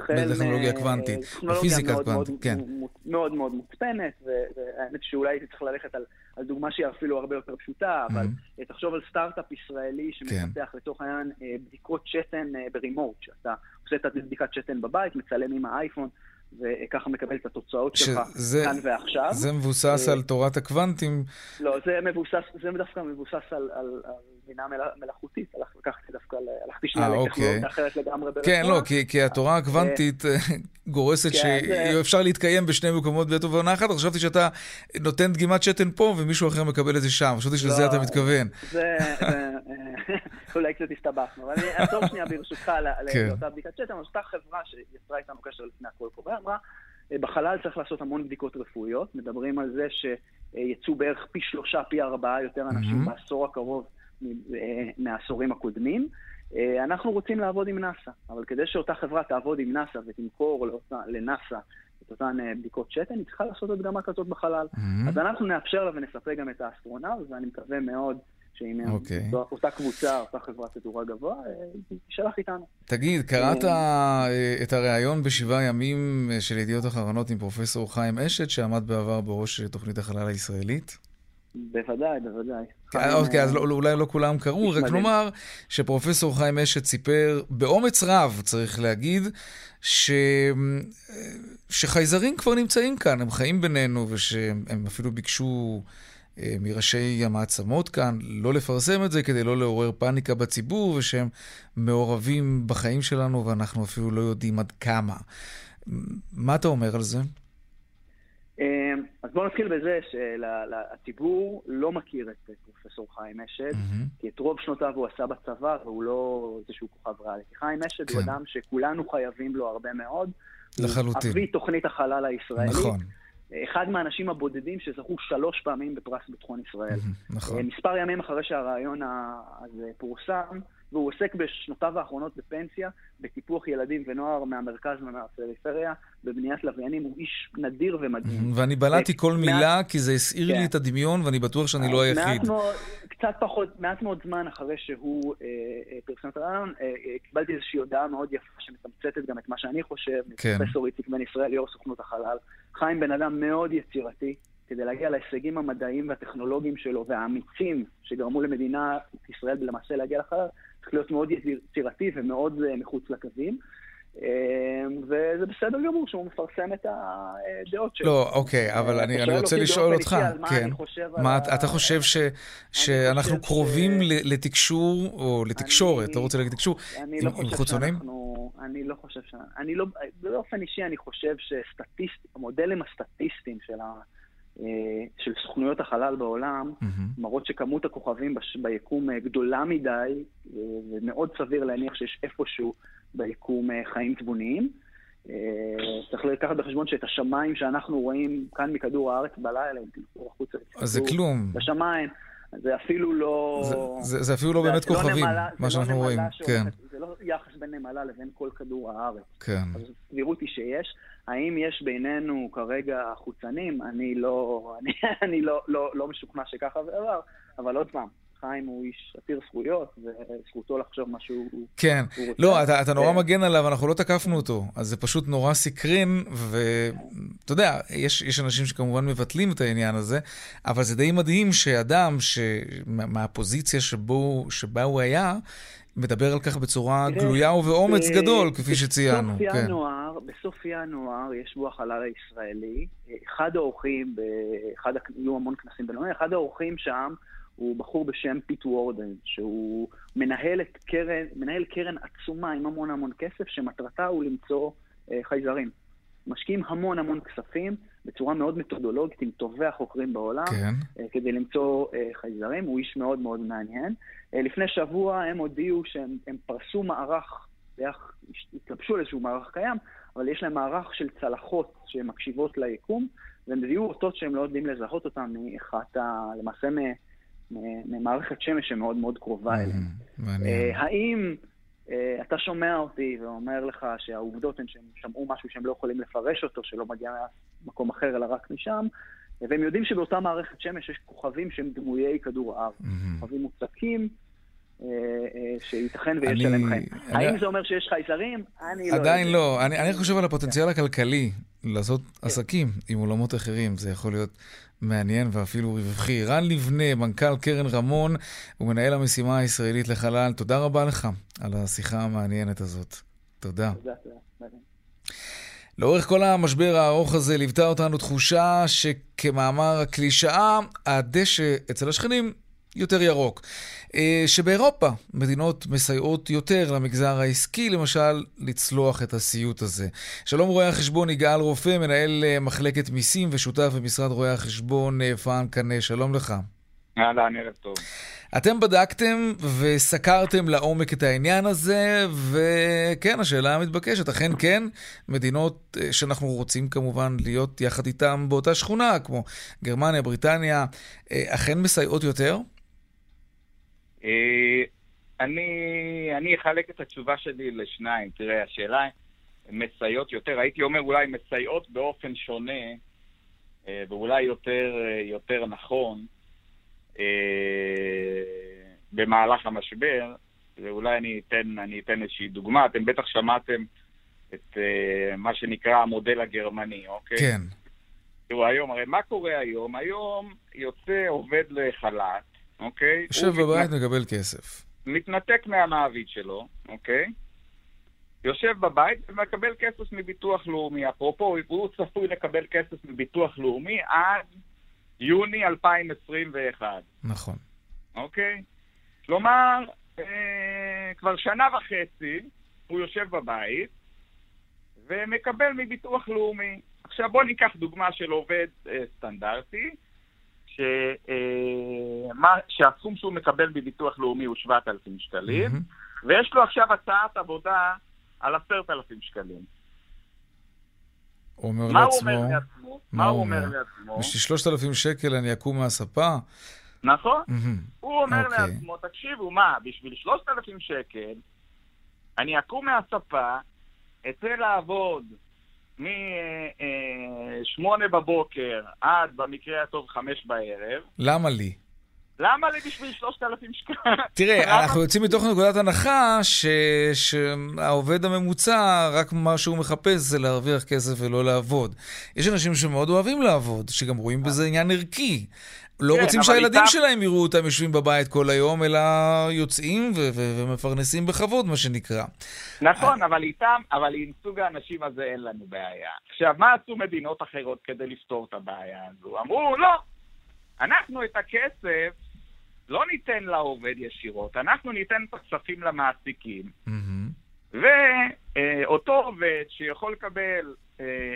[SPEAKER 10] מ-
[SPEAKER 1] קוונטית, בפיזיקה קוונטית, כן.
[SPEAKER 10] מאוד מאוד מוצפנת, והאמת שאולי הייתי צריך ללכת על, דוגמה שהיא אפילו הרבה יותר פשוטה, אבל
[SPEAKER 1] Mhm.
[SPEAKER 10] אה, תחשוב על סטארט-אפ ישראלי שמפתח לצורך העניין אה, בדיקות שתן אה, ברימוט, שאתה עושה את הבדיקת שתן בבית, מצלם עם האייפון, וככה מקבל את התוצאות שלך
[SPEAKER 1] שזה-
[SPEAKER 10] כאן ועכשיו.
[SPEAKER 1] זה מבוסס
[SPEAKER 10] אה,
[SPEAKER 1] על תורת הקוונטים.
[SPEAKER 10] לא, זה מבוסס, זה דווקא מבוסס על, על, על בינה מל- מלאכותית, לקחתי דווקא, הלכתי שנייה
[SPEAKER 1] אה,
[SPEAKER 10] לטכנולוגיה
[SPEAKER 1] אוקיי.
[SPEAKER 10] אחרת לגמרי.
[SPEAKER 1] כן, לא, כי, כי התורה הקוונטית אה, גורסת
[SPEAKER 10] כן, זה-
[SPEAKER 1] שאפשר להתקיים בשני מקומות בעת ובעונה אחת. חשבתי שאתה נותן דגימת שתן פה ומישהו אחר מקבל את זה שם. חשבתי שלזה
[SPEAKER 10] לא,
[SPEAKER 1] אתה מתכוון.
[SPEAKER 10] זה, זה, אולי קצת הסתבכנו, אבל אני אעצור שנייה ברשותך ל-
[SPEAKER 1] כן.
[SPEAKER 10] לאותה בדיקת שתן, אז אותה חברה שיצרה איתנו קשר לפני הקול קורא אמרה, "אה, בחלל צריך לעשות המון בדיקות רפואיות, מדברים על זה שיצאו בערך פי שלושה, פי ארבעה יותר אנשים. בעשור הקרוב אה, מהעשורים הקודמים. אה, אנחנו רוצים לעבוד עם נאס"א, אבל כדי שאותה חברה תעבוד עם נאס"א ותמכור לאותה- לנאס"א את אותן בדיקות שתן, היא צריכה לעשות הדגמה כזאת בחלל.
[SPEAKER 1] מהמם.
[SPEAKER 10] אז אנחנו נאפשר לה ונספק גם את האסטרונאוט, ואני מקווה מאוד שאם
[SPEAKER 1] אוקיי.
[SPEAKER 10] אותה- אותה קבוצה, אותה חברה תדורג גבוה, אה, היא תשלח איתנו.
[SPEAKER 1] תגיד, קראת אה, את הריאיון בשבעה ימים אה, של ידיעות אחרונות עם פרופסור חיים אשת, שעמד בעבר בראש אה, תוכנית החלל הישראלית?
[SPEAKER 10] בוודאי, בוודאי.
[SPEAKER 1] אוקיי, אז
[SPEAKER 10] אה,
[SPEAKER 1] לא- אולי לא כולם קראו, רק. נאמר שפרופסור חיים אשת סיפר באומץ רב, צריך להגיד, ש... שחייזרים כבר נמצאים כאן, הם חיים בינינו, ושהם הם אפילו ביקשו אה, מראשי המעצמות כאן לא לפרסם את זה כדי לא לעורר פאניקה בציבור, ושהם מעורבים בחיים שלנו ואנחנו אפילו לא יודעים עד כמה. מה אתה אומר על זה?
[SPEAKER 10] אה, אז בואו נתחיל בזה שהציבור לא מכיר את פרופסור חיים אשד,
[SPEAKER 1] מהמם.
[SPEAKER 10] כי את רוב שנותיו הוא עשה בצבא, והוא לא איזשהו כוכב ריאלי. חיים אשד הוא
[SPEAKER 1] כן.
[SPEAKER 10] אדם שכולנו חייבים לו הרבה מאוד.
[SPEAKER 1] לחלוטין.
[SPEAKER 10] הוא אבי תוכנית החלל הישראלית.
[SPEAKER 1] נכון,
[SPEAKER 10] אחד מהאנשים הבודדים שזכו שלוש פעמים בפרס ביטחון ישראל. <laughs>
[SPEAKER 1] נכון.
[SPEAKER 10] אה, מספר ימים אחרי שהרעיון הזה פורסם, והוא עוסק בשנותיו האחרונות בפנסיה, בטיפוח ילדים ונוער מהמרכז ומהפריפריה, בבניית לוויינים, הוא איש נדיר ומדהים.
[SPEAKER 1] ואני בלעתי כל מילה, כי זה הסעיר לי
[SPEAKER 10] כן.
[SPEAKER 1] את הדמיון, ואני בטוח שאני לא
[SPEAKER 10] מעט
[SPEAKER 1] היחיד.
[SPEAKER 10] קצת פחות, מעט מאוד זמן אחרי שהוא אה, אה, פרסם את הרעיון, אה, אה, קיבלתי איזושהי הודעה מאוד יפה שמתמצתת גם את מה שאני חושב,
[SPEAKER 1] כן.
[SPEAKER 10] מפרופסור איציק בן ישראל, יו"ר סוכנות החלל. חיים בן אדם מאוד יצירתי, כדי להגיע להישגים המדעיים והטכנולוגיים שלו והאמיצים שגרמו למדינת ישראל למעשה להגיע לחלל, צריך להיות מאוד יצירתי ומאוד אה, מחוץ לקווים. אה, וזה בסדר גמור שהוא מפרסם את הדעות שלו.
[SPEAKER 1] לא, אוקיי, אבל
[SPEAKER 10] אתה
[SPEAKER 1] אני, אני רוצה לשאול אותך, כן. מה, אתה חושב ש, שאנחנו קרובים
[SPEAKER 10] ש-
[SPEAKER 1] לתקשור, או לתקשורת,
[SPEAKER 10] אני-
[SPEAKER 1] לא רוצה להגיד תקשור, עם,
[SPEAKER 10] לא
[SPEAKER 1] חוצונים?
[SPEAKER 10] אני לא חושב ש... אני לא... באופן אישי אני חושב שסטטיסט... המודלים הסטטיסטיים של, ה... אה, של סוכנויות החלל בעולם
[SPEAKER 1] מהמם.
[SPEAKER 10] מראות שכמות הכוכבים בש... ביקום אה, גדולה מדי, אה, ומאוד סביר להניח שיש איפשהו ביקום חיים תבוניים. צריך לקחת בחשבון שאת השמיים שאנחנו רואים כאן מכדור הארץ בלילה, אם תלכו החוצה,
[SPEAKER 1] אז זה כלום.
[SPEAKER 10] בשמיים, זה אפילו לא...
[SPEAKER 1] זה- זה זה אפילו לא
[SPEAKER 10] זה-
[SPEAKER 1] באמת
[SPEAKER 10] לא
[SPEAKER 1] כוכבים,
[SPEAKER 10] נמלה-
[SPEAKER 1] מה
[SPEAKER 10] זה
[SPEAKER 1] שאנחנו
[SPEAKER 10] לא
[SPEAKER 1] רואים. כן,
[SPEAKER 10] זה לא יחס בין נמלה לבין כל כדור הארץ.
[SPEAKER 1] כן.
[SPEAKER 10] אז הסבירות היא שיש. האם יש בינינו כרגע חוצנים? אני לא, אני, <laughs> אני לא, לא, לא משוכנע שככה זה עבר, אבל עוד פעם, חיים הוא איש עתיר זכויות, וזכותו לחשוב מה שהוא
[SPEAKER 1] כן.
[SPEAKER 10] רוצה.
[SPEAKER 1] לא, אתה, אתה נורא
[SPEAKER 10] אה,
[SPEAKER 1] מגן עליו, אנחנו לא תקפנו אותו. אז זה פשוט נורא סקרן, ואתה יודע, יש, יש אנשים שכמובן מבטלים את העניין הזה, אבל זה די מדהים שאדם ש... מה- מהפוזיציה שבו, שבה הוא היה, מדבר על כך בצורה גלויה ובאומץ
[SPEAKER 10] ב-
[SPEAKER 1] גדול, כפי שציינו.
[SPEAKER 10] בסוף
[SPEAKER 1] כן.
[SPEAKER 10] ינואר, בסוף ינואר שבוע החלל הישראלי. אחד האורחים, באחד, יהיו המון כנסים בינלאומיים, אחד האורחים שם הוא בחור בשם פיט וורדן, שהוא מנהל את קרן, מנהל קרן עצומה עם המון המון כסף, שמטרתה הוא למצוא אה, חייזרים. משקיעים המון המון כספים בצורה מאוד מתודולוגית עם טובי החוקרים בעולם,
[SPEAKER 1] כן.
[SPEAKER 10] אה, כדי למצוא אה, חייזרים, הוא איש מאוד מאוד מעניין. אה, לפני שבוע הם הודיעו שהם הם פרסו מערך, ביח- התלבשו על איזשהו מערך קיים, אבל יש להם מערך של צלחות שמקשיבות ליקום, והם זיהו אותות שהם לא יודעים לזהות אותם מאחת ה... למעשה מ- ממערכת שמש שמאוד מאוד קרובה אליהם. אה, האם אה, אתה שומע אותי ואומר לך שהעובדות הן שהם שמעו משהו שהם לא יכולים לפרש אותו, שלא מגיע ממקום אחר אלא רק משם, והם יודעים שבאותה מערכת שמש יש כוכבים שהם דמויי כדור הארץ. כוכבים מוצקים, שייתכן ויש עליהם חיים. האם זה אומר שיש חייזרים? אני לא יודע.
[SPEAKER 1] עדיין לא. אני, אני חושב על הפוטנציאל הכלכלי לעשות עסקים עם עולמות אחרים. זה יכול להיות מעניין ואפילו רווחי. רן לבנה, מנכ"ל קרן רמון ומנהל המשימה הישראלית לחלל, תודה רבה לך על השיחה המעניינת הזאת. תודה.
[SPEAKER 10] תודה, תודה.
[SPEAKER 1] לאורך כל המשבר הארוך הזה ליוותה אותנו תחושה שכמאמר הקלישאה, הדשא אצל השכנים יותר ירוק. אה, שבאירופה מדינות מסייעות יותר למגזר העסקי, למשל, לצלוח את הסיוט הזה. שלום רואה החשבון יגאל רופא, מנהל אה, מחלקת מיסים ושותף במשרד רואי החשבון אה, פאהן קנה, שלום לך.
[SPEAKER 11] אהלן, ערב טוב.
[SPEAKER 1] אתם בדקתם וסקרתם לעומק את העניין הזה, וכן, השאלה המתבקשת, אכן כן, מדינות שאנחנו רוצים כמובן להיות יחד איתן באותה שכונה, כמו גרמניה, בריטניה, אכן מסייעות יותר?
[SPEAKER 11] אה, אני, אני אחלק את התשובה שלי לשניים. תראה, השאלה, מסייעות יותר, הייתי אומר אולי מסייעות באופן שונה, אה, ואולי יותר, אה, יותר נכון, במהלך המשבר, ואולי אני אתן, אני אתן איזושהי דוגמה. אתם בטח שמעתם את מה שנקרא המודל הגרמני, אוקיי?
[SPEAKER 1] כן.
[SPEAKER 11] תראו, היום, הרי מה קורה היום? היום יוצא עובד לחל"ת, אוקיי?
[SPEAKER 1] יושב בבית,
[SPEAKER 11] מתנ-
[SPEAKER 1] מקבל כסף.
[SPEAKER 11] מתנתק מהמעביד שלו, אוקיי? יושב בבית ומקבל כסף מביטוח לאומי. אפרופו, הוא צפוי לקבל כסף מביטוח לאומי עד יוני 2021,
[SPEAKER 1] נכון.
[SPEAKER 11] אוקיי? כלומר, אה, כבר שנה וחצי הוא יושב בבית ומקבל מביטוח לאומי. עכשיו בואו ניקח דוגמה של עובד אה, סטנדרטי, ש, אה, מה, שהסכום שהוא מקבל מביטוח לאומי הוא 7,000 שקלים, ויש לו עכשיו הצעת עבודה על 10,000 שקלים.
[SPEAKER 1] הוא אומר
[SPEAKER 11] מה הוא
[SPEAKER 1] לעצמו...
[SPEAKER 11] אומר לעצמו? מה הוא אומר לעצמו?
[SPEAKER 1] בשביל 3,000 שקל אני אקום מהספה?
[SPEAKER 11] נכון?
[SPEAKER 1] מהמם.
[SPEAKER 11] הוא אומר
[SPEAKER 1] אוקיי.
[SPEAKER 11] לעצמו, תקשיבו, מה, בשביל 3,000 שקל, אני אקום מהספה, אצא לעבוד מ-8 בבוקר עד, במקרה הטוב, 5 בערב.
[SPEAKER 1] למה לי?
[SPEAKER 11] למה לי בשביל 3,000 שקל?
[SPEAKER 1] תראה? אנחנו יוצאים מתוך נקודת הנחה ש... שהעובד הממוצע, רק מה שהוא מחפש זה להרוויח כסף ולא לעבוד. יש אנשים שמאוד אוהבים לעבוד, שגם רואים בזה עניין ערכי. לא
[SPEAKER 11] כן,
[SPEAKER 1] רוצים שהילדים
[SPEAKER 11] איתם-
[SPEAKER 1] שלהם יראו אותם יושבים בבית כל היום, אלא יוצאים ו- ו- ומפרנסים בכבוד, מה שנקרא.
[SPEAKER 11] נכון, אבל איתם, אבל עם סוג האנשים הזה אין לנו בעיה. עכשיו, מה עשו מדינות אחרות כדי לפתור את הבעיה הזו? אמרו, לא, אנחנו את הכסף לא ניתן לעובד ישירות, אנחנו ניתן את הכספים למעסיקים, ואותו עובד שיכול לקבל אה,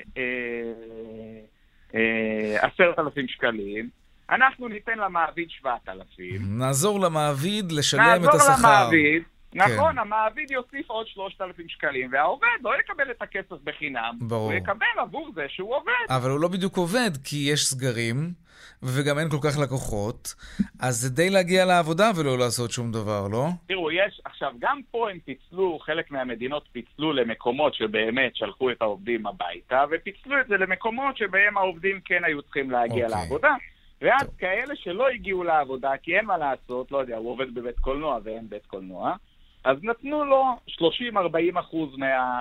[SPEAKER 11] עשרת אלפים שקלים, אנחנו ניתן למעביד שבעת אלפים.
[SPEAKER 1] נעזור למעביד לשלם את
[SPEAKER 11] נעזור
[SPEAKER 1] השכר.
[SPEAKER 11] למעביד,
[SPEAKER 1] כן.
[SPEAKER 11] נכון, המעביד יוסיף עוד 3,000 שקלים, והעובד לא יקבל את הכסף בחינם.
[SPEAKER 1] ברור.
[SPEAKER 11] הוא יקבל עבור זה שהוא עובד.
[SPEAKER 1] אבל הוא לא בדיוק עובד, כי יש סגרים, וגם אין כל כך לקוחות, אז זה די להגיע לעבודה ולא לעשות שום דבר, לא?
[SPEAKER 11] תראו, יש, עכשיו, גם פה הם פיצלו, חלק מהמדינות פיצלו למקומות שבאמת שלחו את העובדים הביתה, ופיצלו את זה למקומות שבהם העובדים כן היו צריכים להגיע
[SPEAKER 1] אוקיי.
[SPEAKER 11] לעבודה. ואז כאלה שלא הגיעו לעבודה, כי אין מה לעשות, לא יודע, הוא עובד בבית קולנוע ואין בית קולנוע, אז נתנו לו 30-40 אחוז מה, אה,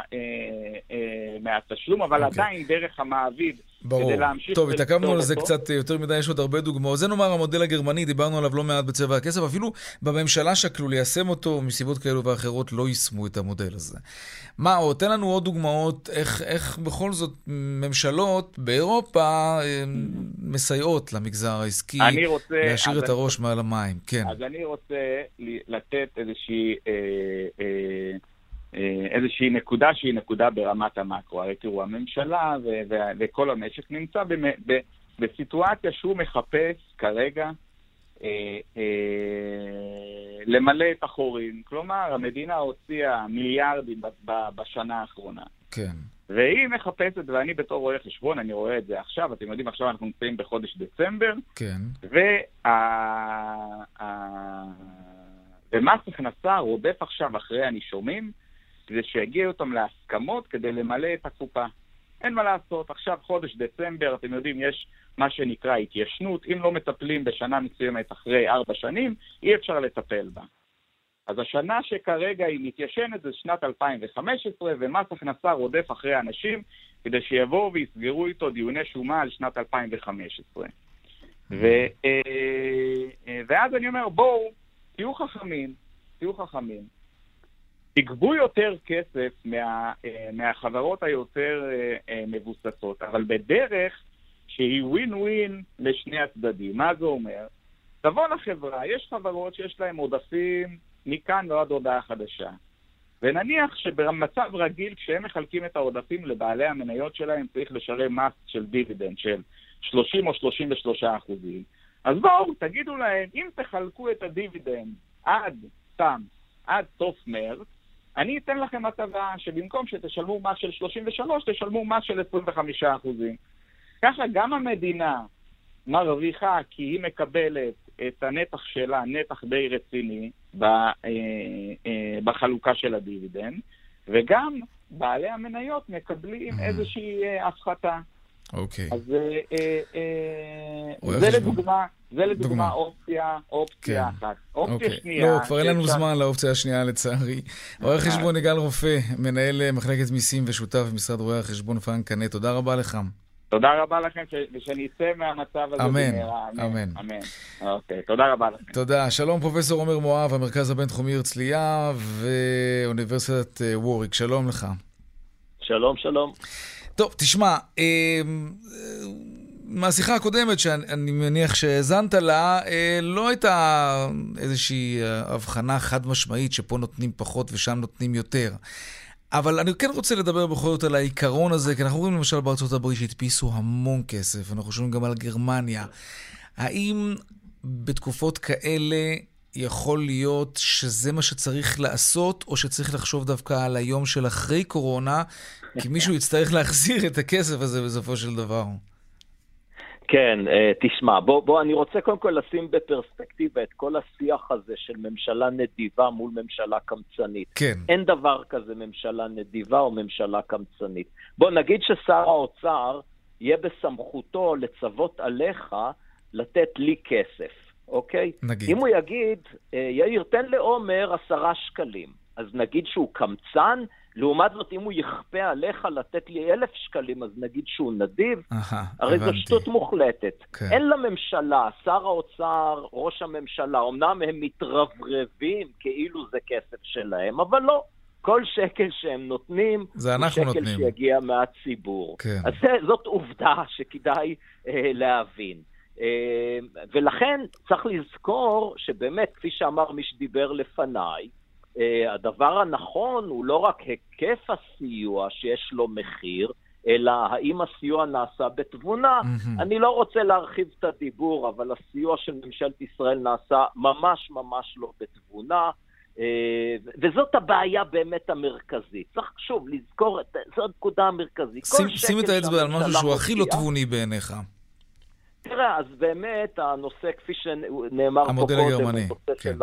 [SPEAKER 11] אה, מהתשלום, אבל okay.
[SPEAKER 1] אוקיי.
[SPEAKER 11] עדיין דרך המעביד
[SPEAKER 1] ברור.
[SPEAKER 11] כדי להמשיך
[SPEAKER 1] טוב, התעכבנו על זה
[SPEAKER 11] אותו.
[SPEAKER 1] קצת יותר מדי, יש עוד הרבה דוגמאות. זה נאמר המודל הגרמני, דיברנו עליו לא מעט בצבע הכסף, אפילו בממשלה שקלו ליישם אותו, מסיבות כאלו ואחרות לא יישמו את המודל הזה. מה עוד? תן לנו עוד דוגמאות איך, איך בכל זאת ממשלות באירופה אה, מסייעות למגזר העסקי
[SPEAKER 11] רוצה...
[SPEAKER 1] להשאיר את
[SPEAKER 11] אני-
[SPEAKER 1] הראש מעל המים. כן.
[SPEAKER 11] אז אני רוצה לתת איזושהי, אה, אה, איזושהי נקודה שהיא נקודה ברמת המקרו. הרי תראו, הממשלה ו- ו- וכל המשק נמצא במ- ב- בסיטואציה שהוא מחפש כרגע אה, אה, למלא את החורים. כלומר, המדינה הוציאה מיליארדים ב- ב- בשנה האחרונה.
[SPEAKER 1] כן.
[SPEAKER 11] והיא מחפשת, ואני בתור רואה חשבון, אני רואה את זה עכשיו, אתם יודעים, עכשיו אנחנו נמצאים בחודש דצמבר,
[SPEAKER 1] כן.
[SPEAKER 11] וה... ה- ומס הכנסה רודף עכשיו אחרי הנישומים, כדי שיגיע אותם להסכמות כדי למלא את הקופה. אין מה לעשות, עכשיו חודש דצמבר, אתם יודעים, יש מה שנקרא התיישנות, אם לא מטפלים בשנה מסוימת אחרי ארבע שנים, אי אפשר לטפל בה. אז השנה שכרגע היא מתיישנת זה שנת 2015, ומס הכנסה רודף אחרי אנשים כדי שיבואו ויסגרו איתו דיוני שומה על שנת 2015. ו, אה, אה, ואז אני אומר, בואו, תהיו חכמים, תהיו חכמים. תגבו יותר כסף מה, אה, מהחברות היותר אה, אה, מבוססות, אבל בדרך שהיא ווין ווין לשני הצדדים. מה זה אומר? תבוא לחברה, יש חברות שיש להן עודפים מכאן ועד הודעה חדשה. ונניח שבמצב רגיל, כשהם מחלקים את העודפים לבעלי המניות שלהם, צריך לשלם מס של דיבידנד של 30 או 33 אחוזים. אז בואו, תגידו להם, אם תחלקו את הדיבידנד עד, סתם, עד סוף מרץ, אני אתן לכם הטבה שבמקום שתשלמו מס של 33, תשלמו מס של 25 אחוזים. ככה גם המדינה מרוויחה כי היא מקבלת את הנתח שלה, נתח די רציני, ב, אה, אה, בחלוקה של הדיבידנד, וגם בעלי המניות מקבלים איזושהי אה, הפחתה.
[SPEAKER 1] אוקיי.
[SPEAKER 11] אז אה, אה, אה, זה
[SPEAKER 1] חשבון.
[SPEAKER 11] לדוגמה, זה לדוגמה
[SPEAKER 1] דוגמה.
[SPEAKER 11] אופציה, אופציה
[SPEAKER 1] כן.
[SPEAKER 11] אחת. אופציה
[SPEAKER 1] אוקיי.
[SPEAKER 11] שנייה...
[SPEAKER 1] לא, כבר אין לנו זמן לאופציה השנייה לצערי. רואה חשבון יגאל רופא, מנהל אה, מחלקת מיסים ושותף במשרד רואי החשבון פרנק קנה, תודה רבה לך.
[SPEAKER 11] תודה רבה לכם, ושאני אצא מהמצב הזה
[SPEAKER 1] אמן,
[SPEAKER 11] במהרה.
[SPEAKER 1] אמן.
[SPEAKER 11] אמן. אוקיי, תודה רבה לכם.
[SPEAKER 1] תודה. שלום פרופסור עומר מואב, המרכז הבינתחומי הרצליה ואוניברסיטת אה, ווריק. שלום לך.
[SPEAKER 12] שלום, שלום.
[SPEAKER 1] טוב, תשמע, אה, אה, מהשיחה הקודמת, שאני מניח שהאזנת לה, אה, לא הייתה איזושהי אה, הבחנה חד משמעית שפה נותנים פחות ושם נותנים יותר. אבל אני כן רוצה לדבר בכל זאת על העיקרון הזה, כי אנחנו רואים למשל בארצות הברית שהדפיסו המון כסף, אנחנו שומעים גם על גרמניה. האם בתקופות כאלה יכול להיות שזה מה שצריך לעשות, או שצריך לחשוב דווקא על היום של אחרי קורונה, כי מישהו יצטרך להחזיר את הכסף הזה בסופו של דבר.
[SPEAKER 12] כן, אה, תשמע, בוא, בוא, אני רוצה קודם כל לשים בפרספקטיבה את כל השיח הזה של ממשלה נדיבה מול ממשלה קמצנית.
[SPEAKER 1] כן.
[SPEAKER 12] אין דבר כזה ממשלה נדיבה או ממשלה קמצנית. בוא נגיד ששר האוצר יהיה בסמכותו לצוות עליך לתת לי כסף, אוקיי?
[SPEAKER 1] נגיד.
[SPEAKER 12] אם הוא יגיד, אה, יאיר, תן לעומר עשרה שקלים, אז נגיד שהוא קמצן, לעומת זאת, אם הוא יכפה עליך לתת לי אלף שקלים, אז נגיד שהוא נדיב.
[SPEAKER 1] אהה,
[SPEAKER 12] הרי זו
[SPEAKER 1] הבנתי.
[SPEAKER 12] שטות מוחלטת.
[SPEAKER 1] כן.
[SPEAKER 12] אין לממשלה, שר האוצר, ראש הממשלה, אמנם הם מתרברבים כאילו זה כסף שלהם, אבל לא. כל שקל שהם נותנים,
[SPEAKER 1] זה אנחנו
[SPEAKER 12] הוא שקל
[SPEAKER 1] נותנים.
[SPEAKER 12] שיגיע מהציבור.
[SPEAKER 1] כן.
[SPEAKER 12] אז זה, זאת עובדה שכדאי אה, להבין. אה, ולכן צריך לזכור שבאמת, כפי שאמר מי שדיבר לפניי, הדבר הנכון הוא לא רק היקף הסיוע שיש לו מחיר, אלא האם הסיוע נעשה בתבונה.
[SPEAKER 1] מהמם.
[SPEAKER 12] אני לא רוצה להרחיב את הדיבור, אבל הסיוע של ממשלת ישראל נעשה ממש ממש לא בתבונה. אה, וזאת הבעיה באמת המרכזית. צריך שוב לזכור, זו הנקודה המרכזית.
[SPEAKER 1] שים, שים את האצבע על משהו שהוא הכי לא תבוני בעיניך.
[SPEAKER 12] תראה, אז באמת הנושא, כפי שנאמר פה
[SPEAKER 1] המודל
[SPEAKER 12] קודם,
[SPEAKER 1] הגרמני,
[SPEAKER 12] הנושא
[SPEAKER 1] כן.
[SPEAKER 12] של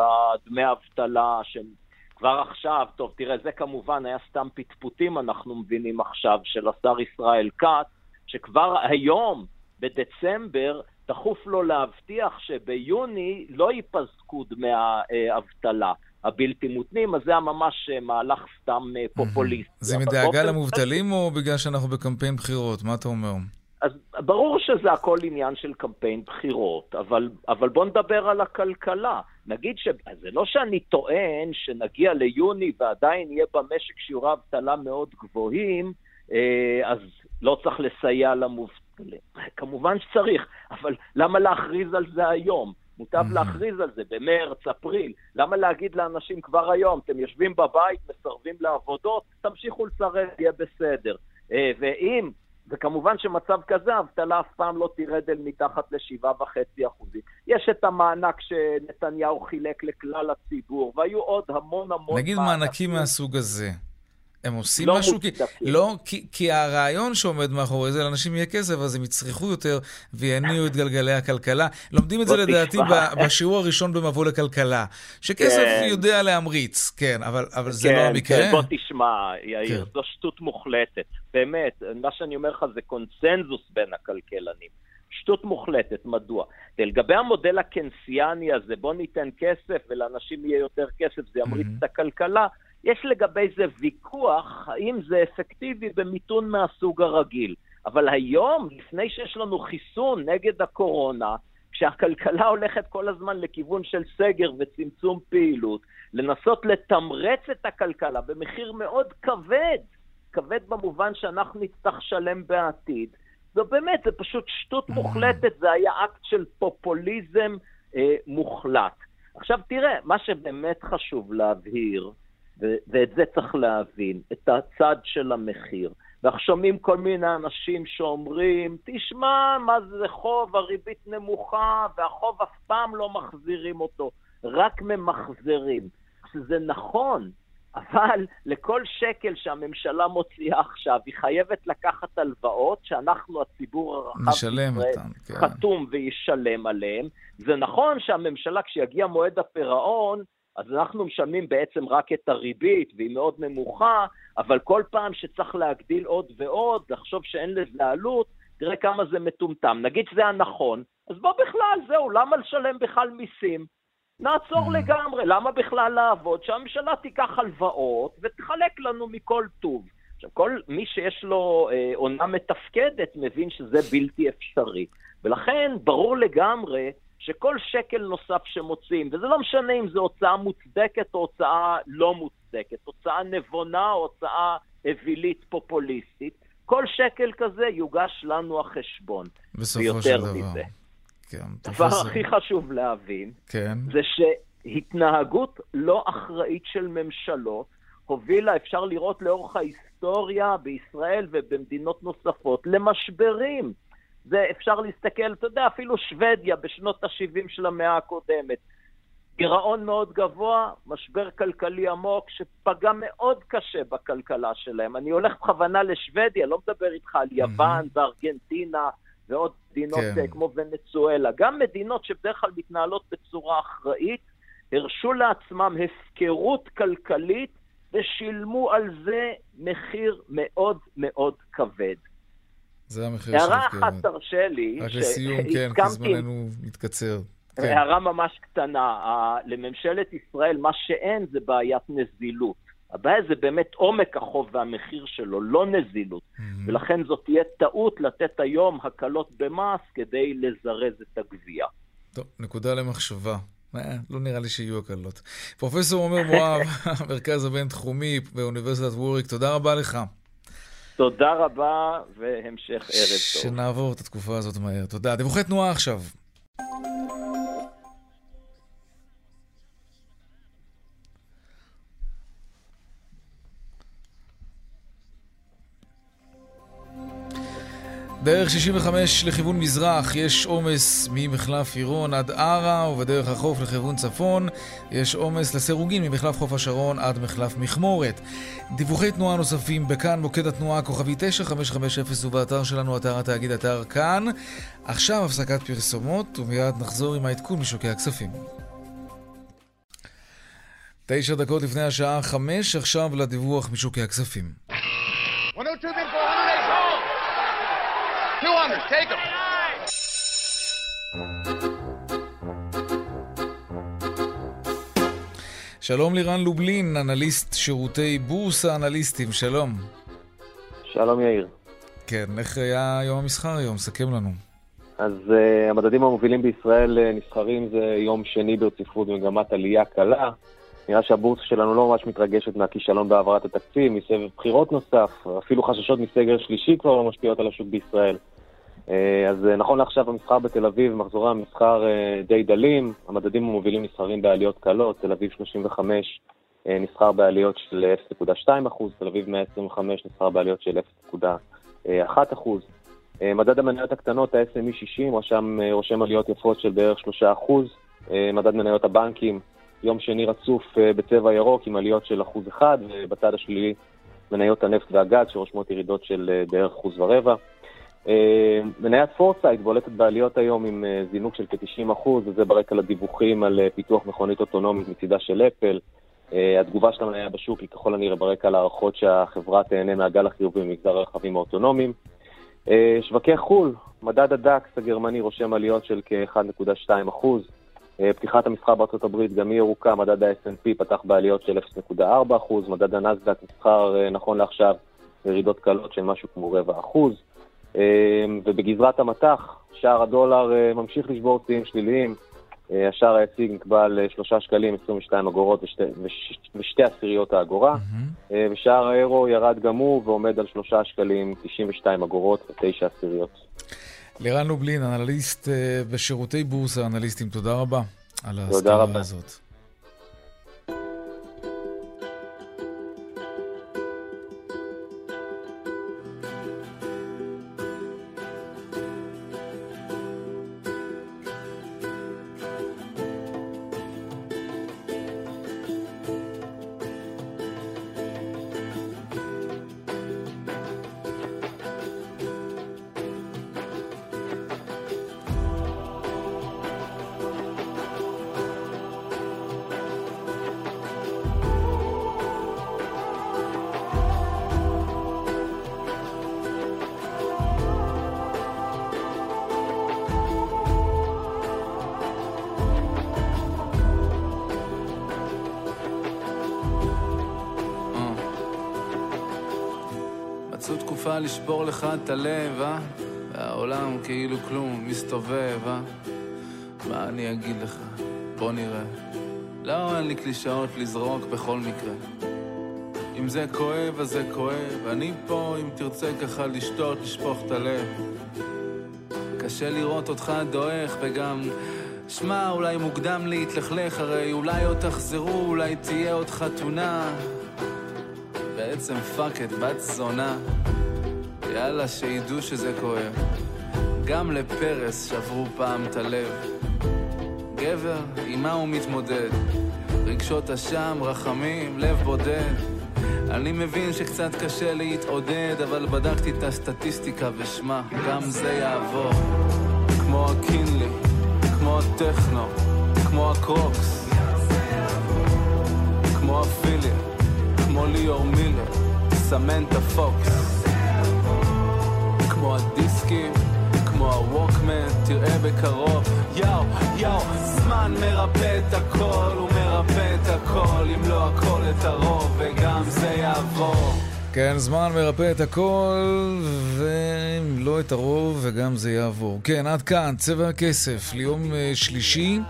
[SPEAKER 12] דמי אבטלה, שכבר עכשיו, טוב, תראה, זה כמובן היה סתם פטפוטים, אנחנו מבינים עכשיו, של השר ישראל כץ, שכבר היום, בדצמבר, דחוף לו להבטיח שביוני לא ייפסקו דמי האבטלה. הבלתי מותנים, אז זה היה ממש אה, מהלך סתם אה, פופוליסטי.
[SPEAKER 1] זה מדאגה למובטלים או בגלל שאנחנו בקמפיין בחירות? מה אתה אומר?
[SPEAKER 12] אז ברור שזה הכל עניין של קמפיין בחירות, אבל, אבל בוא נדבר על הכלכלה. נגיד שזה לא שאני טוען שנגיע ליוני ועדיין יהיה במשק שיעורי אבטלה מאוד גבוהים, אה, אז לא צריך לסייע למובטלים. כמובן שצריך, אבל למה להכריז על זה היום? מוטב mm-hmm. להכריז על זה במרץ, אפריל. למה להגיד לאנשים כבר היום, אתם יושבים בבית, מסרבים לעבודות, תמשיכו לסרב, יהיה בסדר. אה, ואם, וכמובן שמצב כזה, האבטלה אף פעם לא תרד אל מתחת ל-7.5 אחוזים. יש את המענק שנתניהו חילק לכלל הציבור, והיו עוד המון המון...
[SPEAKER 1] נגיד מענקים מהסוג הזה. הם עושים לא משהו? כי, לא, כי, כי הרעיון שעומד מאחורי זה, לאנשים יהיה כסף, אז הם יצרכו יותר ויניעו את גלגלי הכלכלה. לומדים את זה לדעתי בשיעור הראשון במבוא לכלכלה, שכסף כן. יודע להמריץ, כן, אבל, אבל זה לא כן, לא המקרה.
[SPEAKER 12] כן, בוא תשמע, יאיר, כן. זו שטות מוחלטת. באמת, מה שאני אומר לך זה קונסנזוס בין הכלכלנים. שטות מוחלטת, מדוע? לגבי המודל הקנסיאני הזה, בוא ניתן כסף ולאנשים יהיה יותר כסף, זה ימריץ mm-hmm. את הכלכלה. יש לגבי זה ויכוח, האם זה אפקטיבי במיתון מהסוג הרגיל. אבל היום, לפני שיש לנו חיסון נגד הקורונה, כשהכלכלה הולכת כל הזמן לכיוון של סגר וצמצום פעילות, לנסות לתמרץ את הכלכלה במחיר מאוד כבד, כבד במובן שאנחנו נצטרך לשלם בעתיד, זו באמת, זה פשוט שטות מוחלטת, זה היה אקט של פופוליזם אה, מוחלט. עכשיו תראה, מה שבאמת חשוב להבהיר, ו- ואת זה צריך להבין, את הצד של המחיר. ואנחנו שומעים כל מיני אנשים שאומרים, תשמע, מה זה חוב, הריבית נמוכה, והחוב אף פעם לא מחזירים אותו, רק ממחזרים. זה נכון, אבל לכל שקל שהממשלה מוציאה עכשיו, היא חייבת לקחת הלוואות שאנחנו, הציבור הרחב
[SPEAKER 1] נשלם אותן,
[SPEAKER 12] כן. חתום וישלם עליהן. זה נכון שהממשלה, כשיגיע מועד הפירעון, אז אנחנו משלמים בעצם רק את הריבית, והיא מאוד נמוכה, אבל כל פעם שצריך להגדיל עוד ועוד, לחשוב שאין לזה עלות, תראה כמה זה מטומטם. נגיד שזה הנכון, אז בוא בכלל, זהו, למה לשלם בכלל מיסים? נעצור mm. לגמרי, למה בכלל לעבוד? שהממשלה תיקח הלוואות ותחלק לנו מכל טוב. עכשיו, כל מי שיש לו אה, עונה מתפקדת מבין שזה בלתי אפשרי. ולכן ברור לגמרי שכל שקל נוסף שמוצאים, וזה לא משנה אם זו הוצאה מוצדקת או הוצאה לא מוצדקת, הוצאה נבונה או הוצאה אווילית פופוליסטית, כל שקל כזה יוגש לנו החשבון.
[SPEAKER 1] בסופו של דבר.
[SPEAKER 12] מזה. כן, הדבר הכי חשוב להבין,
[SPEAKER 1] כן.
[SPEAKER 12] זה שהתנהגות לא אחראית של ממשלות הובילה, אפשר לראות לאורך ההיסטוריה בישראל ובמדינות נוספות, למשברים. זה אפשר להסתכל, אתה יודע, אפילו שוודיה בשנות ה-70 של המאה הקודמת. גירעון מאוד גבוה, משבר כלכלי עמוק שפגע מאוד קשה בכלכלה שלהם. אני הולך בכוונה לשוודיה, לא מדבר איתך על יוון mm-hmm. וארגנטינה ועוד מדינות כן. כמו ונצואלה. גם מדינות שבדרך כלל מתנהלות בצורה אחראית, הרשו לעצמם הפקרות כלכלית ושילמו על זה מחיר מאוד מאוד כבד.
[SPEAKER 1] זה המחיר של
[SPEAKER 12] הערה אחת תרשה לי,
[SPEAKER 1] רק לסיום, כן, כי זמננו מתקצר.
[SPEAKER 12] כן. הערה ממש קטנה, לממשלת ישראל מה שאין זה בעיית נזילות. הבעיה זה באמת עומק החוב והמחיר שלו, לא נזילות. Mm-hmm. ולכן זאת תהיה טעות לתת היום הקלות במס כדי לזרז את הגבייה.
[SPEAKER 1] טוב, נקודה למחשבה. אה, לא נראה לי שיהיו הקלות. פרופסור עומר מואב, <laughs> המרכז הבינתחומי באוניברסיטת ווריק, תודה רבה לך.
[SPEAKER 12] תודה רבה והמשך ערב טוב.
[SPEAKER 1] שנעבור את התקופה הזאת מהר. תודה. דיווחי תנועה עכשיו. דרך 65 לכיוון מזרח יש עומס ממחלף עירון עד ערה, ובדרך החוף לכיוון צפון יש עומס לסירוגין ממחלף חוף השרון עד מחלף מכמורת. דיווחי תנועה נוספים בכאן, מוקד התנועה כוכבי 9550 ובאתר שלנו, אתר התאגיד, אתר כאן. עכשיו הפסקת פרסומות, ומיד נחזור עם העדכון משוקי הכספים. תשע דקות לפני השעה חמש, עכשיו לדיווח משוקי הכספים.
[SPEAKER 13] 200, take them.
[SPEAKER 14] שלום לירן לובלין, אנליסט שירותי בורסה אנליסטים, שלום.
[SPEAKER 13] שלום יאיר.
[SPEAKER 14] כן, איך היה יום המסחר היום? סכם לנו.
[SPEAKER 13] אז uh, המדדים המובילים בישראל uh, נסחרים זה יום שני ברציפות במגמת עלייה קלה. נראה שהבורסה שלנו לא ממש מתרגשת מהכישלון בהעברת התקציב, מסבב בחירות נוסף, אפילו חששות מסגר שלישי כבר לא משפיעות על השוק בישראל. Uh, אז uh, נכון לעכשיו המסחר בתל אביב, מחזורי המסחר uh, די דלים, המדדים המובילים נסחרים בעליות קלות, תל אביב 35 uh, נסחר בעליות של 0.2%, תל אביב 125 נסחר בעליות של 0.1%. אה, מדד המניות הקטנות, ה-SME 60, רשם, אה, רושם עליות יפות של בערך 3%. אה, מדד מניות הבנקים, יום שני רצוף בצבע ירוק עם עליות של אחוז אחד, ובצד השלילי מניות הנפט והגז שרושמות ירידות של בערך אחוז ורבע. מניית פורסייט בולטת בעליות היום עם זינוק של כ-90%, וזה ברקע לדיווחים על פיתוח מכונית אוטונומית מצידה של אפל. התגובה של המניה בשוק היא ככל הנראה ברקע להערכות שהחברה תהנה מהגל החיובי במגזר הרכבים האוטונומיים. אה, שווקי חו"ל, מדד הדקס הגרמני רושם עליות של כ-1.2%. אה, פתיחת המסחר בארצות הברית גם היא ירוקה, מדד ה-S&P פתח בעליות של 0.4%, מדד הנסדק נסחר אה, נכון לעכשיו ירידות קלות של משהו כמו רבע אחוז. ובגזרת המטח, שער הדולר ממשיך לשבור שיאים שליליים, אה, השער היציג נקבע על 3 אה, שקלים 22 אגורות ושתי, וש, ושתי עשיריות האגורה, mm-hmm. ושער האירו ירד גם הוא ועומד על 3 שקלים 92 אגורות ו-9 עשיריות.
[SPEAKER 14] לירן לובלין, אנליסט בשירותי בורסה, אנליסטים, תודה רבה על ההסכמה הזאת. לשבור לך את הלב, אה? והעולם כאילו כלום מסתובב, אה? מה אני אגיד לך? בוא נראה. לא, אין לי קלישאות לזרוק בכל מקרה. אם זה כואב, אז זה כואב. אני פה, אם תרצה ככה לשתות, לשפוך את הלב. קשה לראות אותך דועך, וגם... שמע, אולי מוקדם להתלכלך, הרי אולי עוד תחזרו, אולי תהיה עוד חתונה. בעצם fuck את בת זונה. יאללה, שידעו שזה כואב. גם לפרס שברו פעם את הלב. גבר, עם מה הוא מתמודד? רגשות אשם, רחמים, לב בודד. אני מבין שקצת קשה להתעודד, אבל בדקתי את הסטטיסטיקה ושמע, גם זה יעבור. כמו הקינלי, כמו הטכנו, כמו הקרוקס, כמו הפיליה, כמו ליאור מילר, סמנטה פוקס. כמו הדיסקים, כמו הווקמן, תראה בקרוב, יאו, יאו, זמן מרפא את הכל, הוא מרפא את הכל, אם לא הכל את הרוב, וגם זה יעבור. כן, זמן מרפא את הכל, ואם לא את הרוב, וגם זה יעבור. כן, עד כאן, צבע הכסף, ליום אה, שלישי.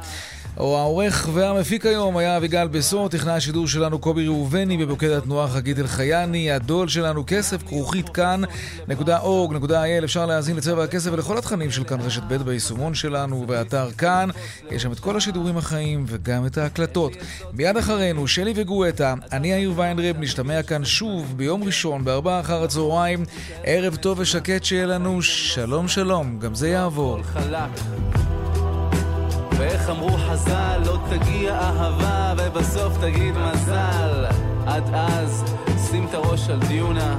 [SPEAKER 14] העורך והמפיק היום היה אביגל בסור, טכנאי השידור שלנו קובי ראובני, במוקד התנועה חגית אלחייני, הדול שלנו כסף, כרוכית כאן.org.il, אפשר להאזין לצבע הכסף ולכל התכנים של כאן רשת ב' ביישומון שלנו באתר כאן, יש שם את כל השידורים החיים וגם את ההקלטות. מיד אחרינו, שלי וגואטה, אני יאיר ויינרב, נשתמע כאן שוב ביום ראשון בארבעה אחר הצהריים, ערב טוב ושקט שיהיה לנו, שלום שלום, גם זה יעבור. ואיך אמרו חז"ל, לא תגיע אהבה ובסוף תגיד מזל. עד אז, שים את הראש על דיונה,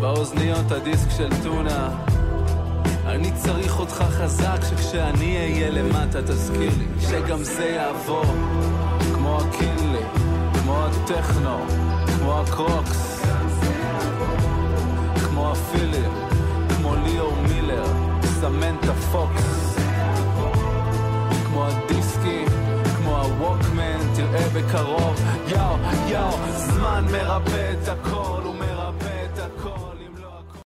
[SPEAKER 14] באוזניות הדיסק של טונה. אני צריך אותך חזק, שכשאני אהיה למטה תזכיר לי שגם זה יעבור. כמו הקינלי, כמו הטכנו, כמו הקרוקס, כמו הפילים, כמו ליאור מילר, סמנטה פוקס. כמו הדיסקים, כמו הווקמן, תראה בקרוב, יאו, יאו, זמן מרפא את הכל, הוא מרפא את הכל.